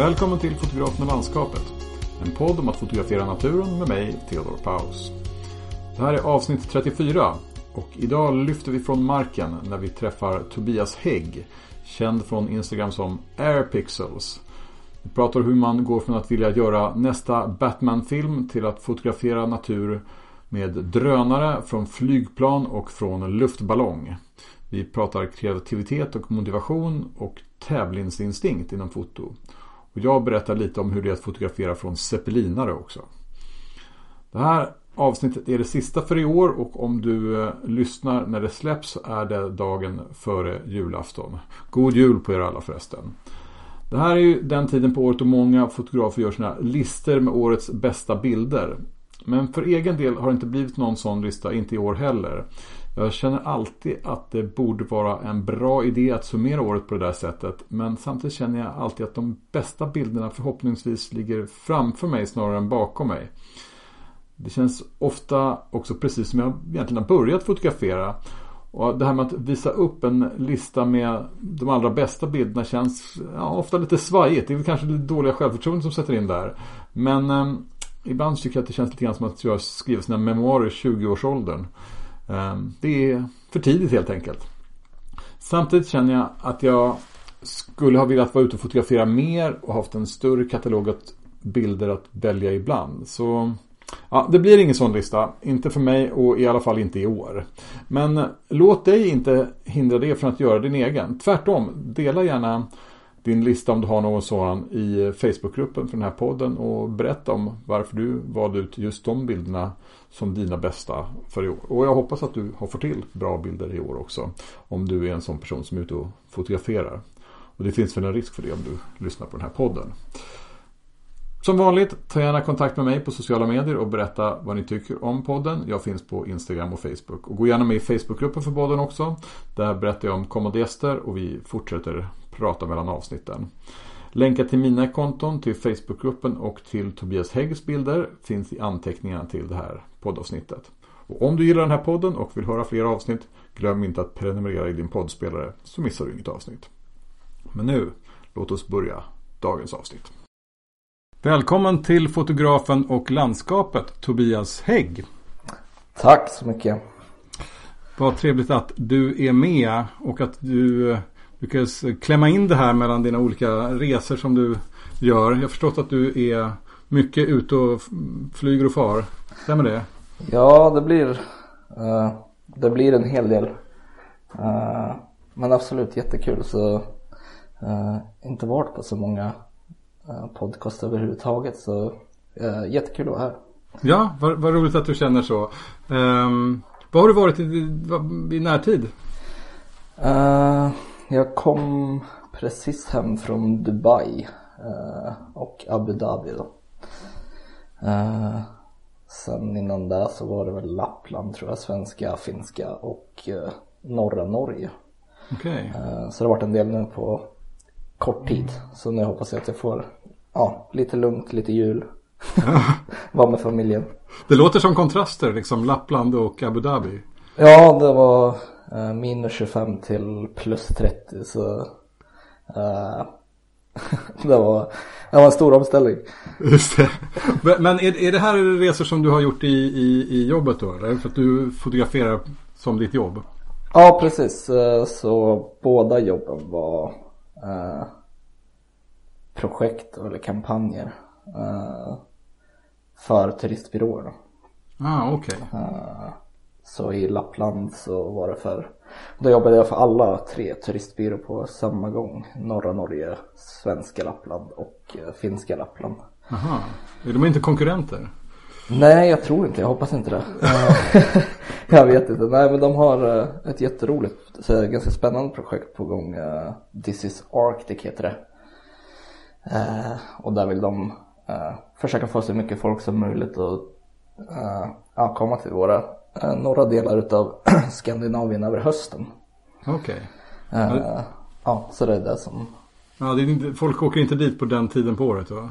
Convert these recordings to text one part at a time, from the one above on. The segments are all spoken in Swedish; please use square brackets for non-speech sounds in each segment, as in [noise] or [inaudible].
Välkommen till Fotografen och landskapet. En podd om att fotografera naturen med mig, Theodor Paus. Det här är avsnitt 34 och idag lyfter vi från marken när vi träffar Tobias Hägg, känd från Instagram som Airpixels. Vi pratar hur man går från att vilja göra nästa Batman-film till att fotografera natur med drönare från flygplan och från luftballong. Vi pratar kreativitet och motivation och tävlingsinstinkt inom foto. Och jag berättar lite om hur det är att fotografera från zeppelinare också. Det här avsnittet är det sista för i år och om du eh, lyssnar när det släpps är det dagen före julafton. God jul på er alla förresten. Det här är ju den tiden på året då många fotografer gör sina listor med årets bästa bilder. Men för egen del har det inte blivit någon sån lista, inte i år heller. Jag känner alltid att det borde vara en bra idé att summera året på det där sättet. Men samtidigt känner jag alltid att de bästa bilderna förhoppningsvis ligger framför mig snarare än bakom mig. Det känns ofta också precis som jag egentligen har börjat fotografera. Och det här med att visa upp en lista med de allra bästa bilderna känns ja, ofta lite svajigt. Det är väl kanske det dåliga självförtroende som sätter in där. Men eh, ibland tycker jag att det känns lite grann som att jag skriver sina memoarer i 20-årsåldern. Ehm, det är för tidigt helt enkelt. Samtidigt känner jag att jag skulle ha velat vara ute och fotografera mer och haft en större katalog av bilder att välja ibland. Så Ja, det blir ingen sån lista. Inte för mig och i alla fall inte i år. Men låt dig inte hindra det från att göra din egen. Tvärtom, dela gärna din lista om du har någon sådan i Facebookgruppen för den här podden och berätta om varför du valde ut just de bilderna som dina bästa för i år. Och jag hoppas att du har fått till bra bilder i år också. Om du är en sån person som är ute och fotograferar. Och det finns väl en risk för det om du lyssnar på den här podden. Som vanligt, ta gärna kontakt med mig på sociala medier och berätta vad ni tycker om podden. Jag finns på Instagram och Facebook. Och gå gärna med i Facebookgruppen för podden också. Där berättar jag om kommande gäster och vi fortsätter prata mellan avsnitten. Länkar till mina konton, till Facebookgruppen och till Tobias Häggs bilder finns i anteckningarna till det här poddavsnittet. Och om du gillar den här podden och vill höra fler avsnitt, glöm inte att prenumerera i din poddspelare så missar du inget avsnitt. Men nu, låt oss börja dagens avsnitt. Välkommen till fotografen och landskapet Tobias Hägg. Tack så mycket. Vad trevligt att du är med och att du lyckades klämma in det här mellan dina olika resor som du gör. Jag har förstått att du är mycket ute och flyger och far. Stämmer det? Ja, det blir, uh, det blir en hel del. Uh, men absolut jättekul. Så uh, inte varit på så många Eh, podcast överhuvudtaget. Så äh, jättekul att vara här. Ja, vad, vad roligt att du känner så. Um, vad har du varit i, i, i närtid? Jag kom precis hem från Dubai uh, och Abu Dhabi då. Uh, sen innan det så var det väl Lappland tror jag, svenska, finska och norra Norge. Okay. Så det har varit en del nu på kort tid. Så nu hoppas jag att jag får ja, lite lugnt, lite jul. [laughs] Vara med familjen. Det låter som kontraster liksom, Lappland och Abu Dhabi. Ja, det var eh, minus 25 till plus 30 så eh, [laughs] det, var, det var en stor omställning. Just det. Men är, är det här resor som du har gjort i, i, i jobbet då? Eller? För att du fotograferar som ditt jobb? Ja, precis. Eh, så båda jobben var eh, projekt eller kampanjer uh, för turistbyråer. Ah, okej. Okay. Eh, så i Lappland så var det för, då jobbade jag för alla tre turistbyråer på samma gång. Norra Norge, svenska Lappland och uh, finska Lappland. Aha, är de inte konkurrenter? Nej, jag tror inte, jag hoppas inte det. [laughs] jag vet inte. Nej, men de har ett jätteroligt, ganska spännande projekt på gång. This is Arctic heter det. Eh, och där vill de eh, försöka få så mycket folk som möjligt att eh, komma till våra eh, norra delar utav [clears throat] Skandinavien över hösten. Okej. Okay. Eh, ja, så det är det som... Ja, det inte, folk åker inte dit på den tiden på året va?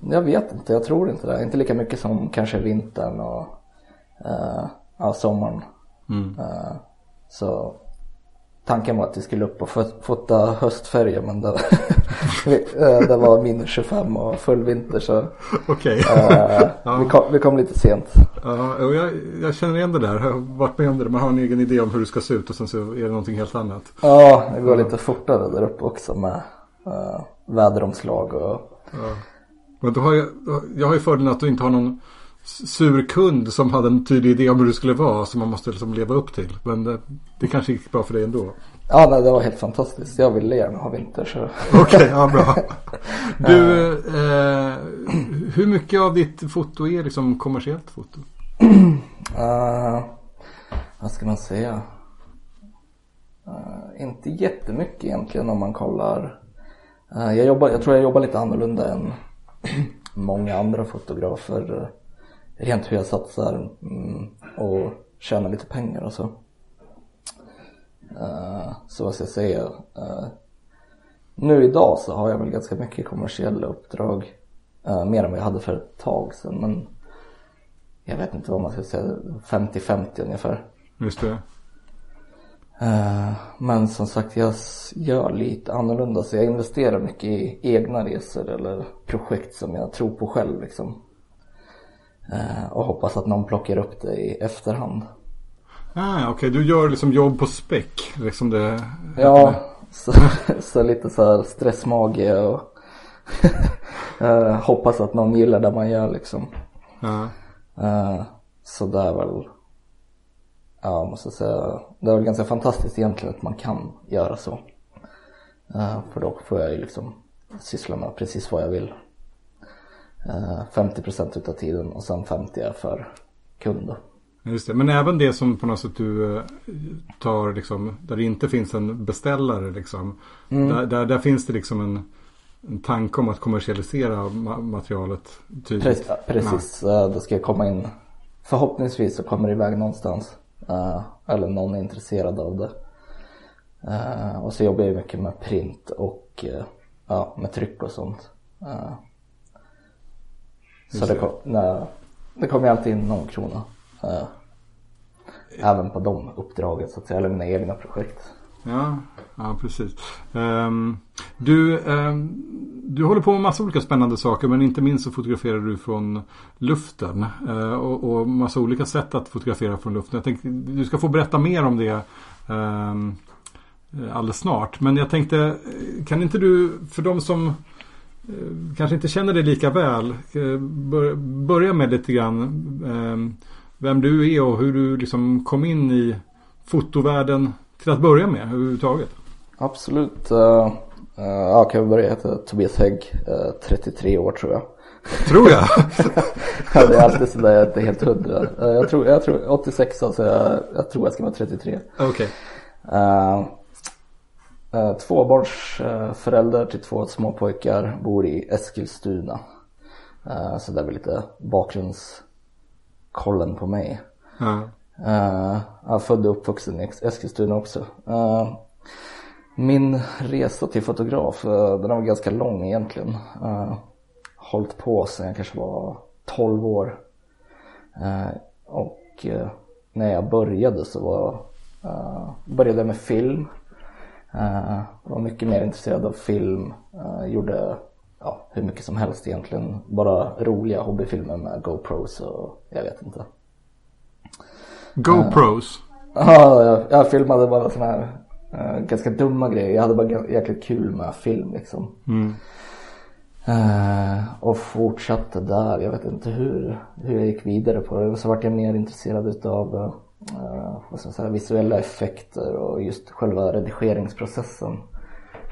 Jag vet inte, jag tror inte det. Inte lika mycket som kanske vintern och uh, ja, sommaren. Mm. Uh, så tanken var att vi skulle upp och fot- fota höstfärger men det, [laughs] eh, det var minus 25 och full vinter så Okej. eh, [laughs] Ja. vi, kom, vi kom lite sent. Ja, och jag, jag känner igen det där. Jag har varit med om det. Man har en egen idé om hur det ska se ut och sen så är det någonting helt annat. Ja, det går lite fortare där uppe också med uh, väderomslag och Ja. Men då har jag, jag har ju fördelen att du inte har någon sur kund som hade en tydlig idé om hur det skulle vara som man måste liksom leva upp till. Men det, det kanske gick bra för dig ändå. ja, nej, det var helt fantastiskt. Jag ville gärna ha vinter så [laughs] Okej, ja bra. [laughs] Du, eh, hur mycket av ditt foto är liksom kommersiellt foto? Uh, [clears throat] vad ska man säga? Uh, inte jättemycket egentligen om man kollar. Uh, jag, jobbar, jag tror jag jobbar lite annorlunda än [clears throat] många andra fotografer. Rent hur jag satsar mm, och tjänar lite pengar och så. Uh, så vad ska jag säga? Uh, nu idag så har jag väl ganska mycket kommersiella uppdrag. Uh, mer än vad jag hade för ett tag sedan. Men jag vet inte vad man ska säga, 50-50 ungefär. Just det. Eh, Men som sagt jag gör lite annorlunda så jag investerar mycket i egna resor eller projekt som jag tror på själv liksom. Eh, Och hoppas att någon plockar upp det i efterhand. Ah, Okej, du gör liksom jobb på späck. Liksom det... Ja, så, [laughs] så lite så här stressmage och [laughs] eh, hoppas att någon gillar det man gör liksom. Eh, Så det är väl, ja måste säga, det är väl ganska fantastiskt egentligen att man kan göra så. För då får jag ju liksom syssla med precis vad jag vill. Eh, 50% utav tiden och sen 50% är för kund. Just det. Men även det som på något sätt du eh, tar liksom, där det inte finns en beställare liksom. Där, där, där finns det liksom en, en tanke om att kommersialisera ma- materialet tydligt. Precis, precis. eh, då ska komma in, förhoppningsvis så kommer det iväg någonstans. Eller någon är intresserad av det. Och så jobbar jag mycket med print och ja, med tryck och sånt. Så det, kom, nej, det kommer ju alltid in någon krona. Äh, Även på de uppdragen så att säga, eller mina egna projekt. Ja, ja precis. Um, du, um, du håller på med massa olika spännande saker men inte minst så fotograferar du från luften. Uh, och, och massa olika sätt att fotografera från luften. Jag tänkte, du ska få berätta mer om det um, alldeles snart. Men jag tänkte, kan inte du, för de som kanske inte känner dig lika väl, eh, bör, börja med lite grann ehm, vem du är och hur du liksom kom in i fotovärlden till att börja med överhuvudtaget. Absolut. Uh, uh, ja, kan vi börja? Jag heter Tobias Hägg, eh, 33 år tror jag. Tror jag. [laughs] Ja, det är alltid sådär, jag är inte helt hundra. Eh, Jag tror, jag tror 86 så jag, jag tror jag ska vara 33. Okej. Uh, tvåbarnsförälder till två små pojkar, bor i Eskilstuna. Uh, så det är väl lite bakgrundskollen på mig. Uh, jag är född och uppvuxen i Eskilstuna också. Min resa till fotograf, den var ganska lång egentligen. Hållit på sedan jag kanske var 12 år. Och när jag började så var, började jag med film. Uh, var mycket mer intresserad av film. Uh, gjorde ja, hur mycket som helst egentligen. Bara roliga hobbyfilmer med GoPros och jag vet inte. GoPros. [laughs] Ja, jag, jag filmade bara sådana här eh, ganska dumma grejer. Jag hade bara jäkligt kul med film liksom. Mm. Eh, och fortsatte där. Jag vet inte hur, hur jag gick vidare på det. Så vart jag mer intresserad utav uh, vad ska säga, visuella effekter och just själva redigeringsprocessen.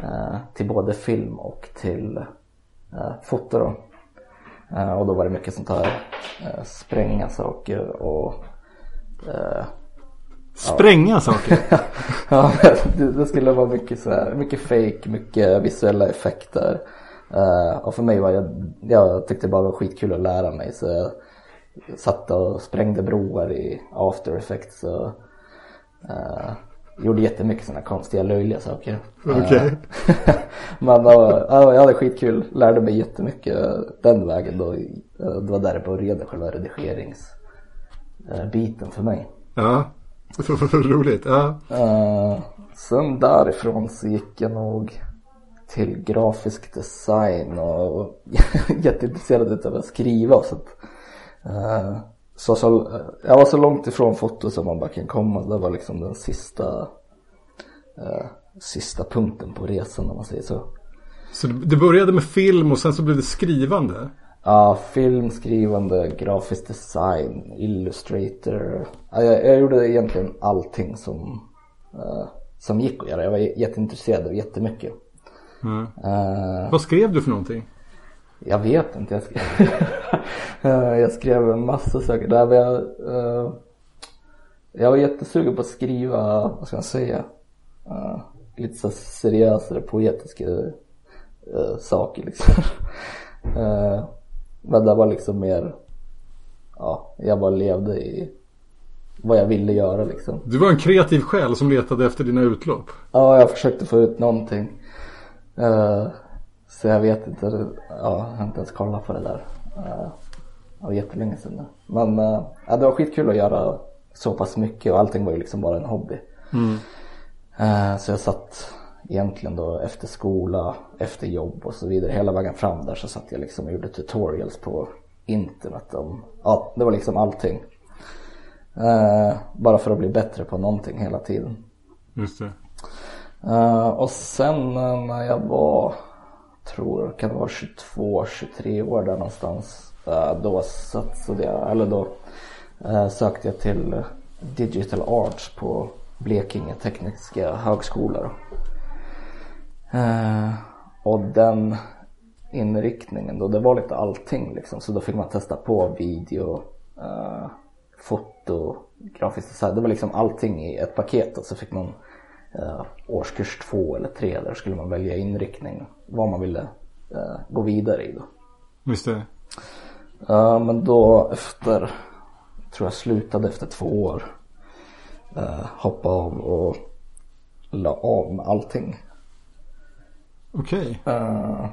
eh, till både film och till uh, foto då. Eh, och då var det mycket sånt här spränga saker och eh, Spränga saker. [laughs] Ja, det, det skulle vara mycket så här, mycket fake, mycket visuella effekter. Eh, och för mig var jag, jag tyckte det bara var skitkul att lära mig så jag satt och sprängde broar i after effects och uh, gjorde jättemycket sådana konstiga löjliga saker. Eh, [laughs] Men ja, jag hade skitkul, lärde mig jättemycket den vägen då. Eh, Det var där det började, själva redigeringsbiten för mig. Ja. [laughs] Roligt. Ja. Uh, sen därifrån så gick jag nog till grafisk design och [laughs] jätteintresserad av att skriva. Så, att, uh, så, så, jag var så långt ifrån foto som man bara kan komma. Det var liksom den sista, uh, sista punkten på resan om man säger så. Så det började med film och sen så blev det skrivande? Ja, film, skrivande, grafisk design, illustrator. Ja, jag, jag gjorde egentligen allting som, uh, som gick att göra. Jag var jätteintresserad av jättemycket. Mm. Uh, Vad skrev du för någonting? Jag vet inte. Jag skrev, [laughs] jag skrev en massa saker. Där jag, uh, jag var jättesugen på att skriva, vad ska man säga, uh, lite så seriösare poetiska uh, saker liksom. [laughs] men det var liksom mer, ja, jag bara levde i vad jag ville göra liksom. Du var en kreativ själ som letade efter dina utlopp. Ja, jag försökte få ut någonting. Så jag vet inte, ja, jag har inte ens kollat på det där. Det var jättelänge sedan nu. Men uh, ja, det var skitkul att göra så pass mycket och allting var ju liksom bara en hobby. Mm. Uh, så jag satt egentligen då efter skola, efter jobb och så vidare. Hela vägen fram där så satt jag liksom och gjorde tutorials på internet om, ja det var liksom allting. Uh, bara för att bli bättre på någonting hela tiden. Just det. Uh, och sen när jag var, tror kan det vara 22, 23 år där någonstans. Eh, då satsade jag, eller då eh, sökte jag till Digital Arts på Blekinge Tekniska Högskola. Eh, och den inriktningen då, det var lite allting liksom. Så då fick man testa på video, foto, grafisk design. Det var liksom allting i ett paket och så fick man uh, årskurs två eller tre där skulle man välja inriktning. Vad man ville uh, gå vidare i då. Visst det. Uh, men då efter, tror jag slutade efter två år. Uh, hoppa av och la av med allting. Okej. Okay. Uh,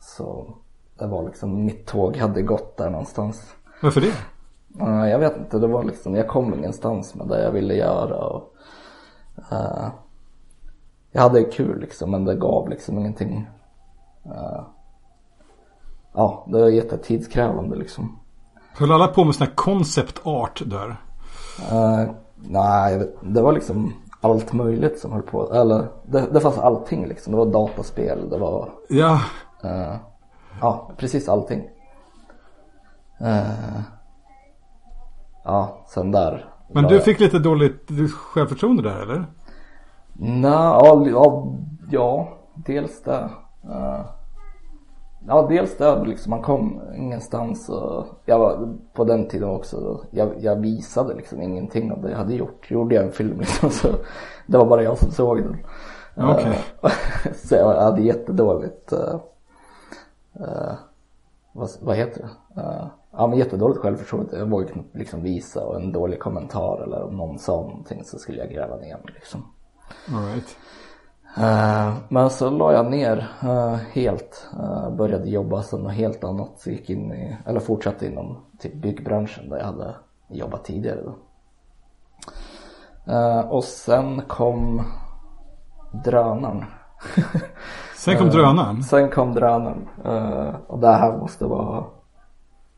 så det var liksom, mitt tåg hade gått där någonstans. Varför det? Uh, jag vet inte, det var liksom, jag kom ingenstans med det jag ville göra. Och, uh, jag hade kul liksom men det gav liksom ingenting. Uh, ja, det var jättetidskrävande liksom. Höll alla på med sån här concept art där? Uh, nej, det var liksom allt möjligt som höll på. Eller det, det fanns allting liksom. Det var dataspel, det var Ja. Uh, ja, precis allting. Uh, ja, sen där. Men du fick lite dåligt självförtroende där eller? Nej, ja, dels det. Ja, dels det liksom. Man kom ingenstans och jag var på den tiden också. Jag, jag visade liksom ingenting av det jag hade gjort. Gjorde jag en film [laughs] liksom så det var bara jag som såg den. Okay. [laughs] Uh, så jag hade jättedåligt, uh, uh, vad, vad heter det? Uh, ja men jättedåligt självförtroende. Jag vågade liksom visa och en dålig kommentar eller om någon sa någonting så skulle jag gräva ner mig liksom. All right. Uh, men så la jag ner uh, helt, uh, började jobba som något helt annat, så gick in i, eller fortsatte inom typ byggbranschen där jag hade jobbat tidigare då. och sen kom drönaren. [laughs] sen kom drönaren? sen kom drönaren. och det här måste vara,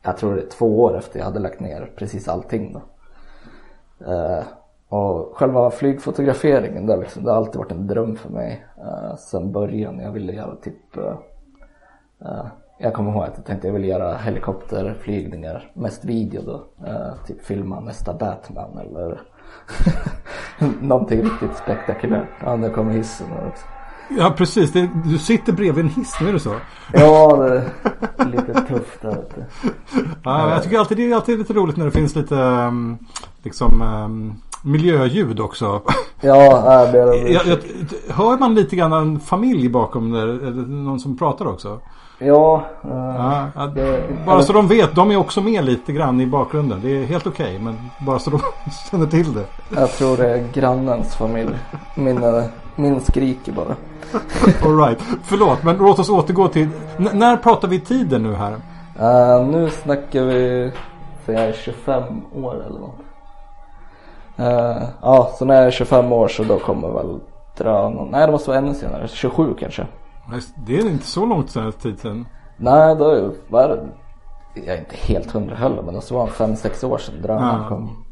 jag tror det är två år efter jag hade lagt ner precis allting då. Och själva flygfotograferingen, det, liksom, det har alltid varit en dröm för mig uh, sen början. Jag ville göra typ, uh, uh, jag kommer ihåg att jag tänkte jag ville göra helikopterflygningar, mest video då. typ filma nästa Batman eller [laughs] någonting riktigt spektakulärt. Ja, nu kommer hissen också. Ja precis, det, du sitter bredvid en hiss, nu är det så? Ja, det är lite tufft där du. Ja, jag tycker alltid det är alltid lite roligt när det finns lite um, liksom um, miljöljud också. Ja, det är det. Jag, jag, hör man lite grann en familj bakom där? Eller någon som pratar också? Ja. Uh, ja det, bara så de vet, de är också med lite grann i bakgrunden. Det är helt okej, okay, men bara så de [laughs] känner till det. Jag tror det är grannens familj. Min, eh, min skriker bara. [laughs] Alright, förlåt men låt oss återgå till, N när pratar vi tiden nu här? Uh, nu snackar vi, för jag är 25 år eller något. Uh, ja, så när jag är 25 år så då kommer väl drönaren, nej det måste vara ännu senare, 27 kanske. Det är inte så långt sedan tid sedan. Nej, då är det? Jag är inte helt hundra heller men det var fem sex år sedan drönaren Ja. kom.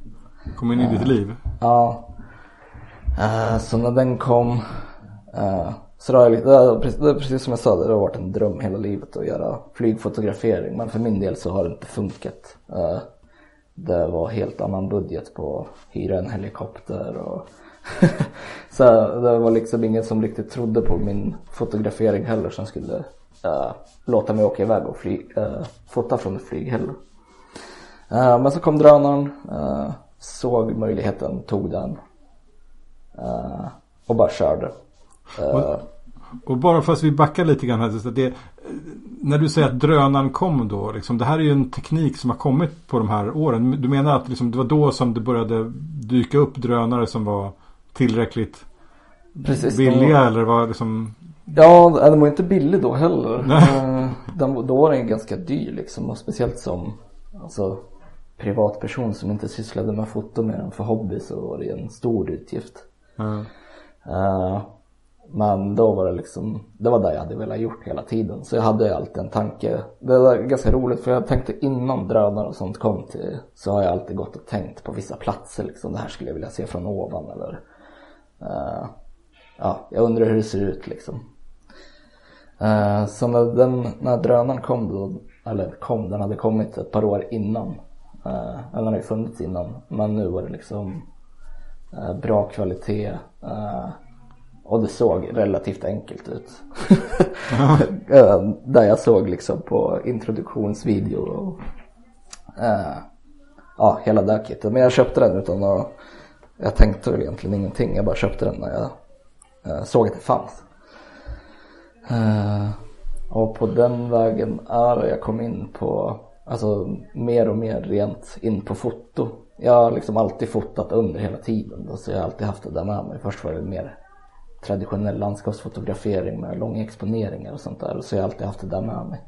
Kom in i ditt liv. Ja. Eh, så när den kom. uh, så det, har, jag- det, är precis, det är precis som jag sa, det har varit en dröm hela livet att göra flygfotografering. Men för min del så har det inte funkat. Uh, det var helt annan budget på att hyra en helikopter och [laughs] så det var liksom ingen som riktigt trodde på min fotografering heller som skulle låta mig åka iväg och fly, fota från ett flyg heller. Men så kom drönaren, såg möjligheten, tog den eh, och bara körde. Eh, Och bara fast vi backar lite grann här. Det, när du säger att drönaren kom då. Liksom, det här är ju en teknik som har kommit på de här åren. Du menar att liksom, det var då som det började dyka upp drönare som var tillräckligt precis, billiga då- eller var liksom Ja, den var inte billig då heller. Eh, Den, då var den ganska dyr liksom och speciellt som alltså, privatperson som inte sysslade med foto mer än för hobby så var det en stor utgift. Mm. Men då var det liksom, det var det jag hade velat gjort hela tiden. Så jag hade alltid en tanke. Det var ganska roligt för jag tänkte innan drönare och sånt kom till så har jag alltid gått och tänkt på vissa platser liksom. Det här skulle jag vilja se från ovan eller eh, ja, jag undrar hur det ser ut liksom. Eh, så när, den, när drönaren kom då, eller kom, den hade kommit ett par år innan. Eller den hade ju funnits innan. Men nu var det liksom bra kvalitet. Eh, och det såg relativt enkelt ut. [laughs] Eh, Där jag såg liksom på introduktionsvideo och eh, ja, hela kittet. Men jag köpte den utan att, jag tänkte väl egentligen ingenting. Jag bara köpte den när jag eh, såg att det fanns. Eh, och på den vägen är jag kom in på, alltså mer och mer rent in på foto. Jag har liksom alltid fotat under hela tiden då, så jag har alltid haft det där med mig. Först var det mer traditionell landskapsfotografering med långa exponeringar och sånt där. Så jag har alltid haft det där med mig.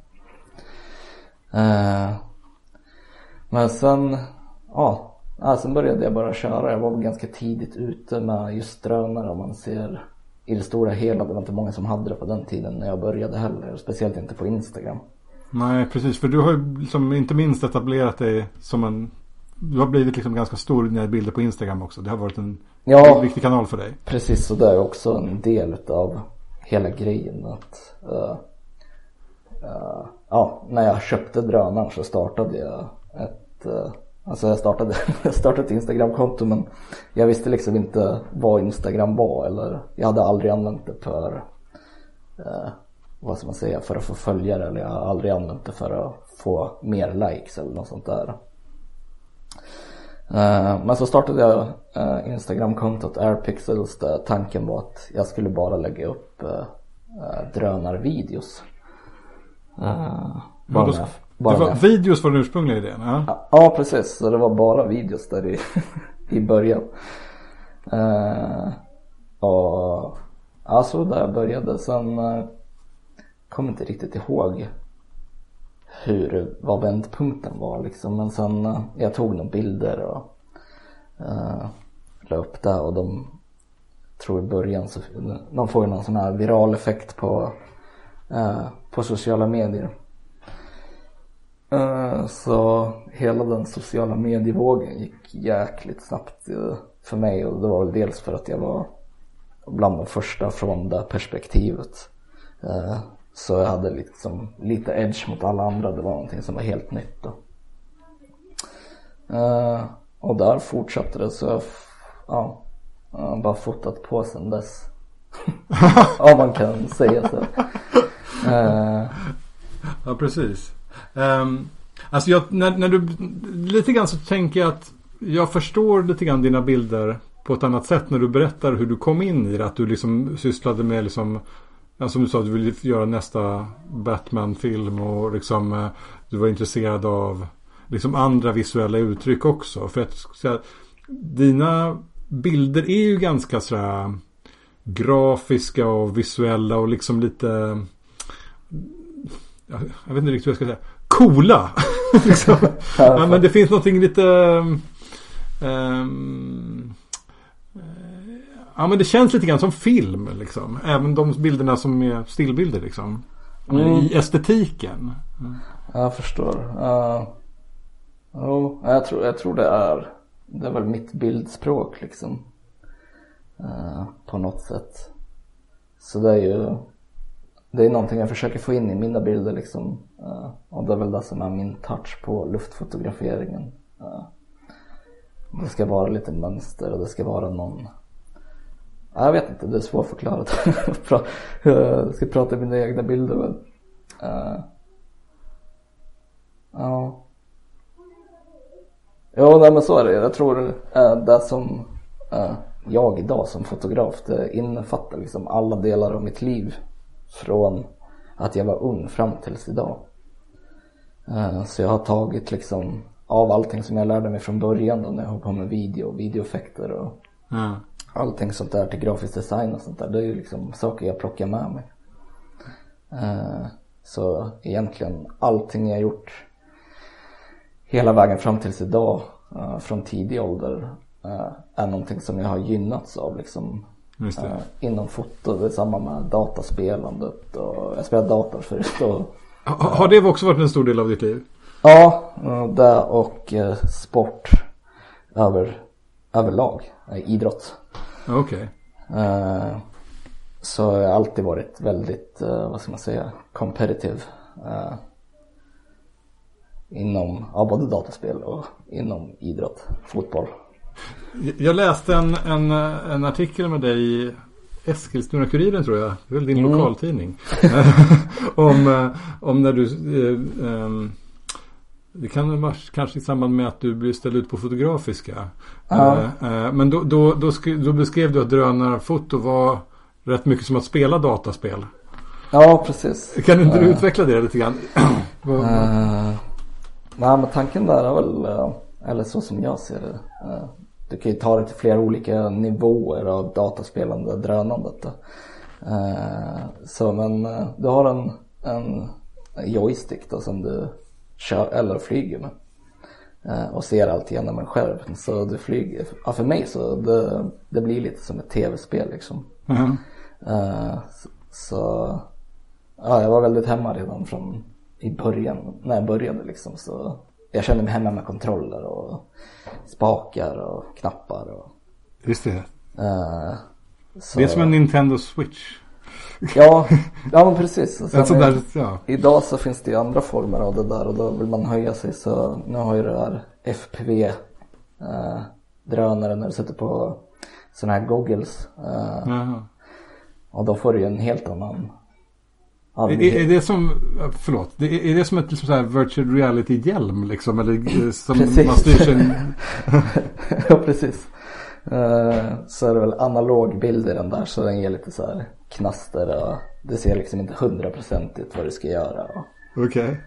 Eh, men sen, ja, ja, sen började jag bara köra. Jag var väl ganska tidigt ute med just drönare om man ser i det stora hela. Det var inte många som hade det på den tiden när jag började heller. Speciellt inte på Instagram. Nej, precis. För du har ju liksom inte minst etablerat dig som en... Du har blivit liksom ganska stor när bilder på Instagram också. Det har varit en Ja, viktig kanal för dig. precis. Och det är också en del utav hela grejen. Att, eh, eh, ja, när jag köpte drönaren så startade jag ett eh, Alltså jag startade, [laughs] jag startade ett Instagramkonto men jag visste liksom inte vad Instagram var eller jag hade aldrig använt det för eh, vad ska man säga, för att få följare eller jag har aldrig använt det för att få mer likes eller något sånt där. Eh, Men så startade jag eh, Instagramkontot Airpixels där tanken var att jag skulle bara lägga upp eh, drönarvideos. Eh, Bara jag- Det bara var, jag videos var den ursprungliga idén. Ja. Ja, Ja precis, så det var bara videos där i, [laughs] i början. Och ja, så där jag började. Sen eh, kommer inte riktigt ihåg hur, vad vändpunkten var liksom. Men sen eh, jag tog några bilder och uh, la upp det och de tror i början så de får ju någon sån här viral effekt på, uh, på sociala medier. Så hela den sociala medievågen gick jäkligt snabbt för mig och det var väl dels för att jag var bland de första från det perspektivet. Så jag hade liksom lite edge mot alla andra, det var någonting som var helt nytt då. Eh, Och där fortsatte det så jag, ja, jag har bara fotat på sedan dess. [laughs] Om man kan säga så. Eh, Ja, precis. Um, alltså jag, när, när du, lite grann så tänker jag att jag förstår lite grann dina bilder på ett annat sätt när du berättar hur du kom in i det. Att du liksom sysslade med liksom, ja, som du sa, du ville göra nästa Batman-film och liksom eh, du var intresserad av liksom andra visuella uttryck också. För att säga, dina bilder är ju ganska sådär grafiska och visuella och liksom lite jag jag vet inte riktigt vad jag ska säga. Coola! [laughs] liksom. ja, men det finns någonting lite... eh, ja men det känns lite grann som film liksom. Även de bilderna som är stillbilder liksom. Mm. I estetiken. Jag förstår. Uh, jo, jag tror, jag tror det är, det är väl mitt bildspråk liksom. Uh, på något sätt. Så det är ju, det är någonting jag försöker få in i mina bilder liksom. Uh, och det är väl det som är min touch på luftfotograferingen. Uh, det ska vara lite mönster och det ska vara någon jag vet inte, det är svårförklarat. [laughs] jag ska prata i mina egna bilder men uh, Ja. Jo, nej men så är det. Jag tror uh, det som uh, jag idag som fotograf det innefattar liksom alla delar av mitt liv. Från att jag var ung fram tills idag. Uh, så jag har tagit liksom av allting som jag lärde mig från början då när jag höll på med video och videoeffekter och mm allting sånt där till grafisk design och sånt där. Det är ju liksom saker jag plockar med mig. Eh, så egentligen allting jag gjort hela vägen fram tills idag eh, från tidig ålder eh, är någonting som jag har gynnats av liksom. Inom foto, det är samma med dataspelandet och jag spelade dator förut och Ha, har det också varit en stor del av ditt liv? Ja, det och sport över, överlag, eh, idrott. Okej. Eh, Så har jag alltid varit väldigt, eh, vad ska man säga, competitive. eh, Inom, ja, både dataspel och inom idrott, fotboll. Jag läste en, en, en artikel med dig i Eskilstuna-Kuriren tror jag. Det är väl din Mm. lokaltidning. [laughs] om, eh, om när du... Eh, ehm, det kan vara kanske i samband med att du blir ställd ut på Fotografiska. Ja. Eh, eh, men då, då, då, då beskrev du att drönarfoto var rätt mycket som att spela dataspel. Ja, precis. Kan inte du Eh, utveckla det lite grann? [clears throat] Eh, nej men tanken där är väl, eller så som jag ser det. Du kan ju ta det till flera olika nivåer av dataspelande drönandet. Så men du har en, en joystick då som du kör eller flyger med. Eh, Och ser allt genom en skärm. Så du flyger, ja för mig så det, det blir lite som ett tv-spel liksom. Mhm. Eh, så, ja, jag var väldigt hemma redan från i början, när jag började liksom. Så jag kände mig hemma med kontroller och spakar och knappar och Just det. eh, så, Det är som en Nintendo Switch. Ja, ja men precis. Och sen där, är- ja. Idag så finns det ju andra former av det där och då vill man höja sig så nu har ju det här FPV eh, drönare när du sätter på sådana här goggles eh, och då får du ju en helt annan Är, är det som, förlåt, det är, det som ett liksom så här virtual reality-hjälm liksom? Eller eh, som man styr sin... [laughs] ja precis. Eh, så är det väl analog bild i den där så den ger lite så här knaster och det ser liksom inte hundraprocentigt vad du ska göra. Okej.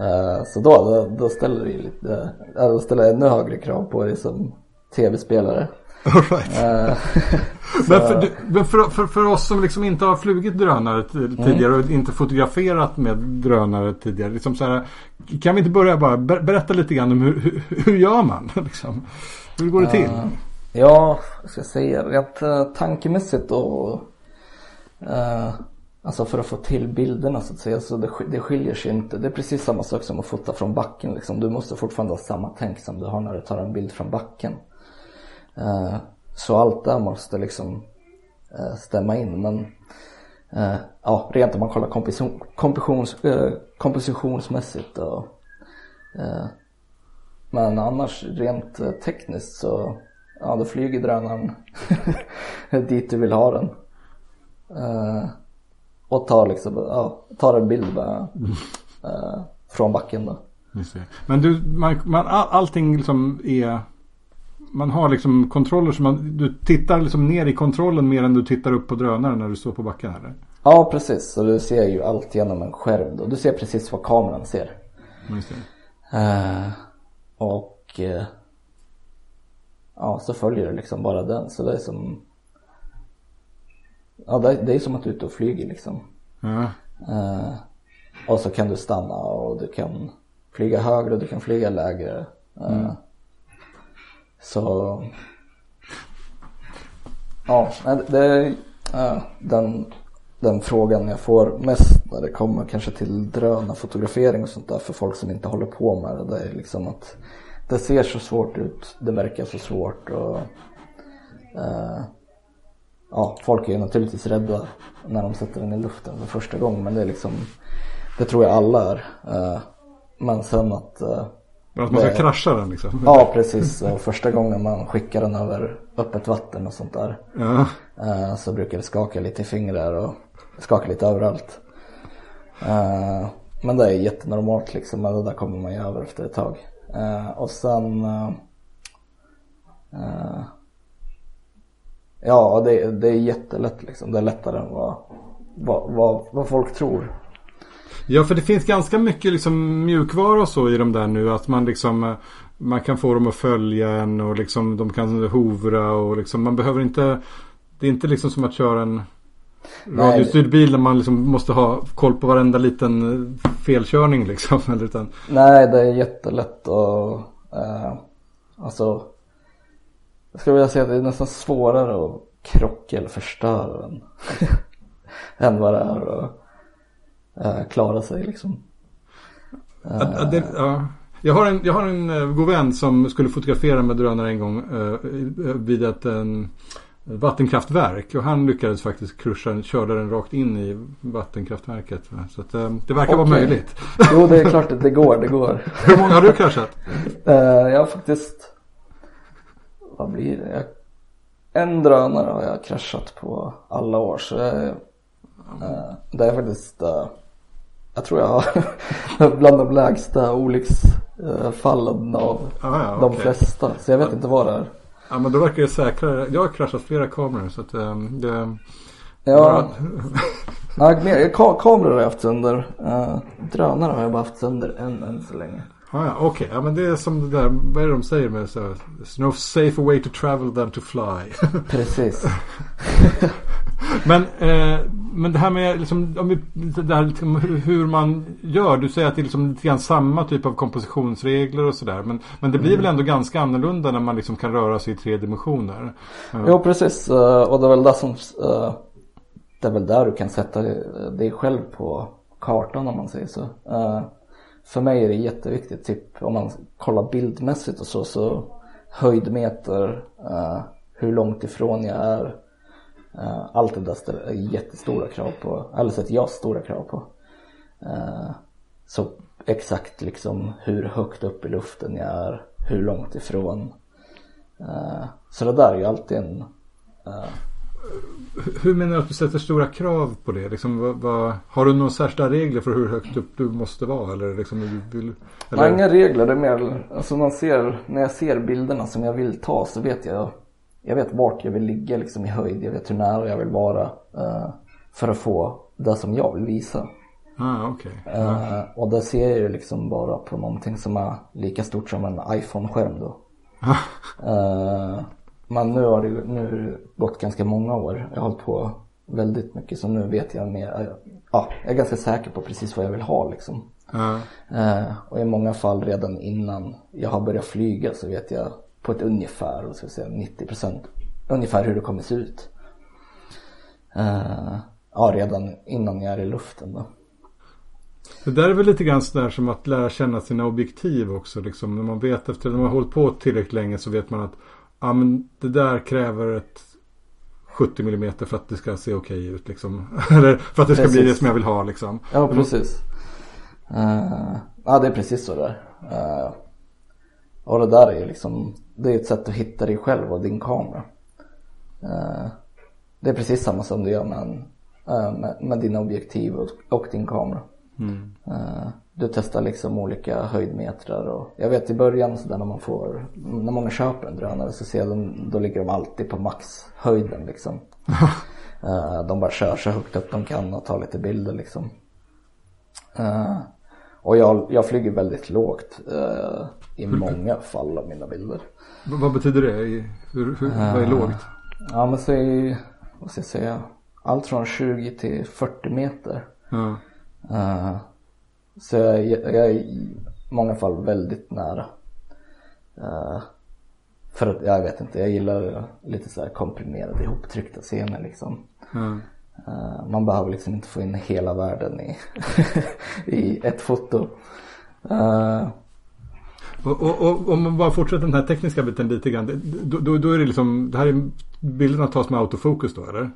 eh, så då, då, då ställer det ju lite, ja, då ställer jag ännu högre krav på dig som tv-spelare. All right. Eh, [laughs] Men, för, men för, för, för oss som liksom inte har flugit drönare Mm. tidigare och inte fotograferat med drönare tidigare. Liksom så här, kan vi inte börja bara ber, berätta lite grann om hur, hur, hur gör man? [laughs] Liksom? Hur går det till? Eh, ja, ska jag säga, rent uh, tankemässigt och Uh, Alltså för att få till bilderna så att säga, så det, det skiljer sig inte. Det är precis samma sak som att fota från backen liksom. Du måste fortfarande ha samma tänk som du har när du tar en bild från backen. Uh, så allt där måste liksom uh, stämma in. Men ja, rent om man kollar komposition, kompositions, kompositionsmässigt och men annars rent tekniskt så ja, då flyger drönaren [laughs] dit du vill ha den. Eh, och tar liksom, ja, tar en bild med, [laughs] eh, från backen då. Men du, man, man, all, allting liksom är... Man har liksom kontroller som man... Du tittar liksom ner i kontrollen mer än du tittar upp på drönaren när du står på backen eller? Ja precis, så du ser ju allt genom en skärm då. Du ser precis vad kameran ser. Eh, och ja, så följer du liksom bara den. Så det är som Ja, det, är som att du är ute och flyger liksom. Ja. Eh, och så kan du stanna och du kan flyga högre och du kan flyga lägre. Eh, Så Ja, det är äh, den, den frågan jag får mest när det kommer kanske till drönarfotografering och sånt där för folk som inte håller på med det. Det är liksom att det ser så svårt ut, det verkar så svårt och ja, folk är naturligtvis rädda när de sätter den i luften för första gången men det är liksom det tror jag alla är. Äh, men sen att men att man ska det... krascha den liksom? Ja precis. Första gången man skickar den över öppet vatten och sånt där. Ja. Eh, så brukar det skaka lite i fingrar och skaka lite överallt. Eh, men det är jättenormalt liksom. Men det där kommer man ju över efter ett tag. Eh, och sen Ja det, det är jättelätt liksom. Det är lättare än vad, vad, vad, vad folk tror. Ja, för det finns ganska mycket liksom mjukvara och så i de där nu. Att man liksom eh, man kan få dem att följa en och liksom de kan hovra och liksom man behöver inte Det är inte liksom som att köra en radiostyrd bil där man liksom måste ha koll på varenda liten eh, felkörning liksom. [laughs] Eller utan... Nej, det är jättelätt och eh, alltså jag skulle vilja säga att det är nästan svårare att krocka eller förstöra den [laughs] än vad det är att uh, klara sig liksom. Uh, det, ja. Jag har en, jag har en uh, god vän som skulle fotografera med drönare en gång uh, vid ett vattenkraftverk och han lyckades faktiskt kruscha, körde den rakt in i vattenkraftverket. Så att, det verkar okay. vara möjligt. Jo det är [laughs] klart att det går, det går. Hur många har du kraschat? jag har faktiskt, vad blir det? En drönare har jag kraschat på alla år så jag, det är faktiskt jag tror jag har [laughs] bland de lägsta olycksfallen av ah, ja, de okay. flesta. Så jag vet inte vad det är. Ja men då verkar det säkrare. Jag har kraschat flera kameror så att um, det... Ja. ja mer, ka kameror har jag haft sönder. Uh, drönare har jag bara haft sönder en än så länge. Ah, ja, Okej, okay. ja, men det är som det där, vad är det de säger med så? There's no safer way to travel than to fly. [laughs] Precis. [laughs] men, eh, men det här med liksom, om vi, det här, liksom, hur man gör. Du säger att det är liksom lite grann samma typ av kompositionsregler och sådär. Men, men det blir mm. väl ändå ganska annorlunda när man liksom kan röra sig i tre dimensioner. Jo, precis. Eh, och det är väl det som eh, det är väl där du kan sätta dig själv på kartan om man säger så. För mig är det jätteviktigt, typ om man kollar bildmässigt och så, så höjdmeter, eh, hur långt ifrån jag är, Uh, allt det där ställer jättestora krav på, eller sätter jag stora krav på. Uh, så exakt liksom hur högt upp i luften jag är, hur långt ifrån. Uh, så det där är ju alltid en hur menar du att du sätter stora krav på det? Liksom, vad, vad, har du några särskilda regler för hur högt upp du måste vara? Eller liksom, du vill, eller? Nej, inga regler. Det är mer, alltså man ser, när jag ser bilderna som jag vill ta så vet jag jag vet vart jag vill ligga liksom i höjd, jag vet hur nära jag vill vara uh, för att få det som jag vill visa. Ah, okay. Uh, och det ser jag ju liksom bara på någonting som är lika stort som en iPhone-skärm då. uh, men nu har det nu gått ganska många år. Jag har hållit på väldigt mycket så nu vet jag mer. Ja, jag är ganska säker på precis vad jag vill ha liksom. Uh, och i många fall redan innan jag har börjat flyga så vet jag på ett ungefär, vad ska säga, 90 procent ungefär hur det kommer se ut. Uh, ja, redan innan jag är i luften då. Det där är väl lite grann sådär som att lära känna sina objektiv också. Liksom. När man vet efter, när man har hållit på tillräckligt länge så vet man att ja, men det där kräver ett 70 mm för att det ska se okej ut. Liksom. [laughs] Eller för att det ska precis. bli det som jag vill ha. Liksom. Ja, precis. Uh, ja, det är precis så där. Uh, och det där är ju liksom, det är ett sätt att hitta dig själv och din kamera. Uh, det är precis samma som du gör med, en, uh, med, med dina objektiv och, och din kamera. Mm. Uh, du testar liksom olika höjdmetrar och jag vet i början så där när man får, när många köper en drönare så ser jag då ligger de alltid på maxhöjden liksom. [laughs] de bara kör så högt upp de kan och tar lite bilder liksom. och jag, jag flyger väldigt lågt i många fall av mina bilder. Vad betyder det? Hur, hur, vad är lågt? Ja men säg, vad ska jag säga, allt från 20 till 40 meter. Uh. Uh, så jag, jag, är i många fall väldigt nära. Uh, För att, jag vet inte, jag gillar lite så här komprimerade ihoptryckta scener liksom. Mm. Uh, man behöver liksom inte få in hela världen i, [laughs] i ett foto. Uh, och, och, och, om man bara fortsätter den här tekniska biten lite grann. Då, då, då är det liksom, det här är bilderna tas med autofokus då eller? Uh,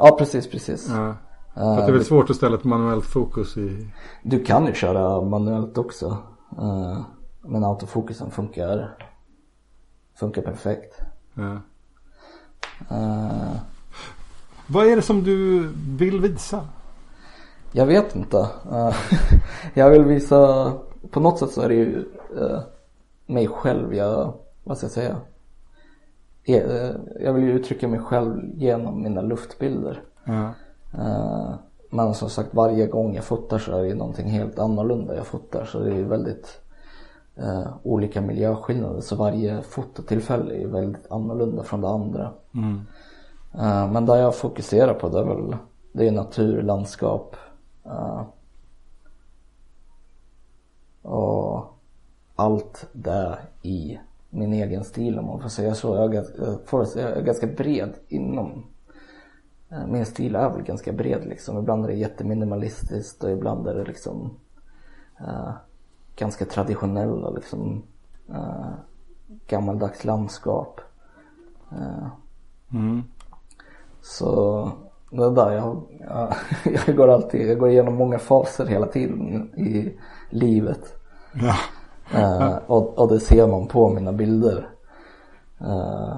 ja precis, precis. Ja. För att det är väl svårt att ställa ett manuellt fokus i... Du kan ju köra manuellt också. men autofokusen funkar, funkar perfekt. Ja. Vad är det som du vill visa? Jag vet inte. [laughs] jag vill visa, på något sätt så är det ju uh, mig själv jag, vad ska jag säga? Eh, jag vill ju uttrycka mig själv genom mina luftbilder. Mm. Uh, men som sagt varje gång jag fotar så är det någonting helt annorlunda jag fotar så det är väldigt uh, olika miljöskillnader så varje fototillfälle är väldigt annorlunda från det andra. Mm. Uh, men det jag fokuserar på det är väl det är natur, landskap och allt det i min egen stil om man får säga så. Jag är, ganska bred inom eh, min stil är väl ganska bred liksom. Ibland är det jätteminimalistiskt och ibland är det liksom uh, ganska traditionella liksom uh, gammaldags landskap. Uh, mm. Så det där jag, jag, [laughs] jag går alltid, jag går igenom många faser hela tiden i livet. Ja. Uh, och, och, det ser man på mina bilder. Uh,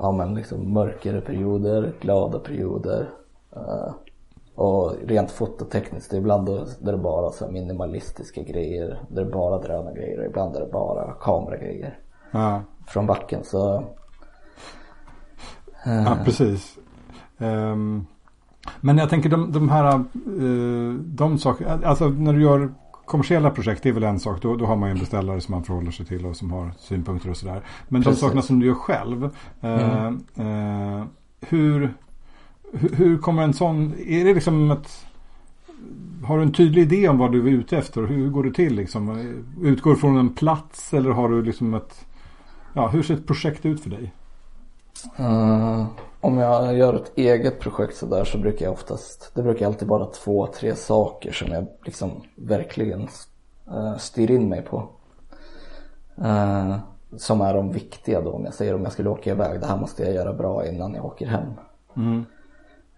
ja men liksom mörkare perioder, glada perioder. Uh, och rent fototekniskt, ibland då, är det bara så minimalistiska grejer. Det är bara drönargrejer ibland är det bara kameragrejer. Ja. Från backen så. Ja precis. Um, men jag tänker de, de här, uh, de saker, alltså när du gör kommersiella projekt det är väl en sak. Då, då har man ju en beställare som man förhåller sig till och som har synpunkter och sådär. Men Precis. de sakerna som du gör själv. Eh, mm. eh, hur, hur, hur kommer en sån, är det liksom ett har du en tydlig idé om vad du är ute efter? Hur går det till liksom? Utgår från en plats eller har du liksom ett Ja, hur ser ett projekt ut för dig? Uh, om jag gör ett eget projekt sådär så brukar jag oftast, det brukar alltid vara två, tre saker som jag liksom verkligen uh, styr in mig på. Uh, som är de viktiga då om jag säger om jag skulle åka iväg, det här måste jag göra bra innan jag åker hem. Mm.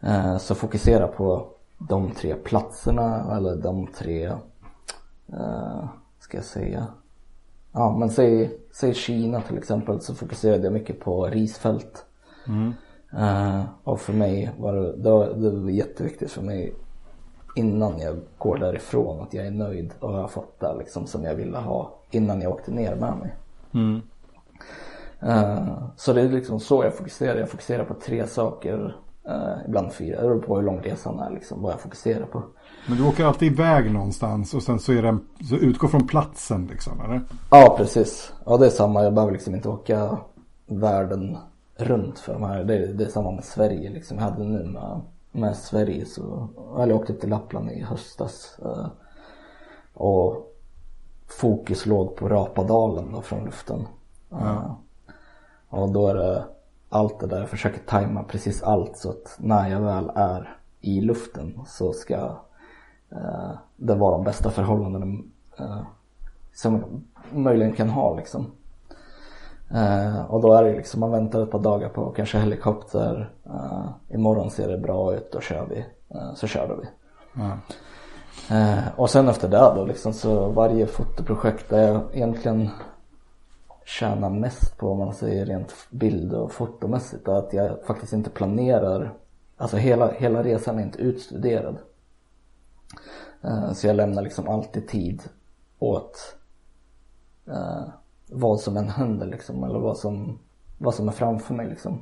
Uh, så fokusera på de tre platserna eller de tre, ska jag säga, ja men säg, säg Kina till exempel så fokuserade jag mycket på risfält. Mm. Uh, och för mig var det, det, var, det var jätteviktigt för mig innan jag går därifrån att jag är nöjd och har fått det liksom som jag ville ha innan jag åkte ner med mig. Mm. Uh, så det är liksom så jag fokuserar. Jag fokuserar på tre saker, uh, ibland fyra. Det beror på hur lång resan är liksom, vad jag fokuserar på. Men du åker alltid iväg någonstans och sen så är det, så utgår från platsen liksom eller? Ja precis. Ja det är samma, jag behöver liksom inte åka världen runt för de här. Det är, det är samma med Sverige liksom. Jag hade nu med, med Sverige så, eller jag åkte till Lappland i höstas. Eh, och fokus låg på Rapadalen då från luften. Ja. Eh, och då är det allt det där, jag försöker tajma precis allt så att när jag väl är i luften så ska eh, det vara de bästa förhållandena eh, som möjligen kan ha liksom. Uh, och då är det liksom, man väntar ett par dagar på kanske helikopter. Uh, imorgon ser det bra ut, då kör vi. Uh, så kör vi. Mm. och sen efter det då liksom så varje fotoprojekt där jag egentligen tjänar mest på om man säger rent bild och fotomässigt är att jag faktiskt inte planerar. Alltså hela, hela resan är inte utstuderad. så jag lämnar liksom alltid tid åt vad som än händer liksom eller vad som, vad som är framför mig liksom.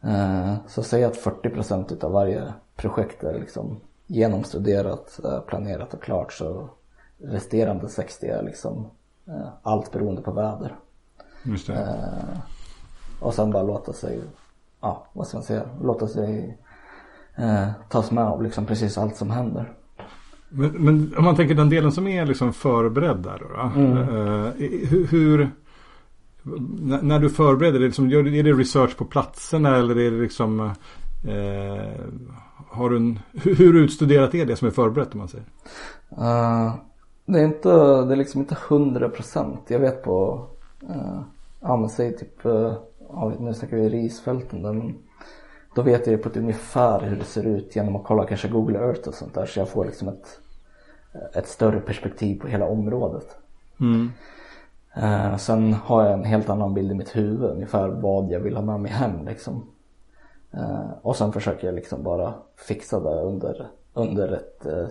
Eh, så säg att 40% utav varje projekt är liksom genomstuderat, eh, planerat och klart så resterande 60 är liksom eh, allt beroende på väder. Just det. Och sen bara låta sig, ja vad ska man säga, låta sig tas med av liksom precis allt som händer. Men, men, om man tänker den delen som är liksom förberedd där då. mm. uh, hur, hur, när du förbereder, liksom, gör, är det research på platserna eller är det liksom eh, har du en, hur, hur utstuderat är det som är förberett om man säger? Uh, det är inte, det är liksom inte hundra procent. Jag vet på, uh, ja men säg typ, uh, nu snackar vi risfälten där men då vet jag på ett ungefär hur det ser ut genom att kolla kanske Google Earth och sånt där så jag får liksom ett, ett större perspektiv på hela området. Mm. Uh, sen har jag en helt annan bild i mitt huvud ungefär vad jag vill ha med mig hem liksom. Uh, och sen försöker jag liksom bara fixa det under, under ett uh,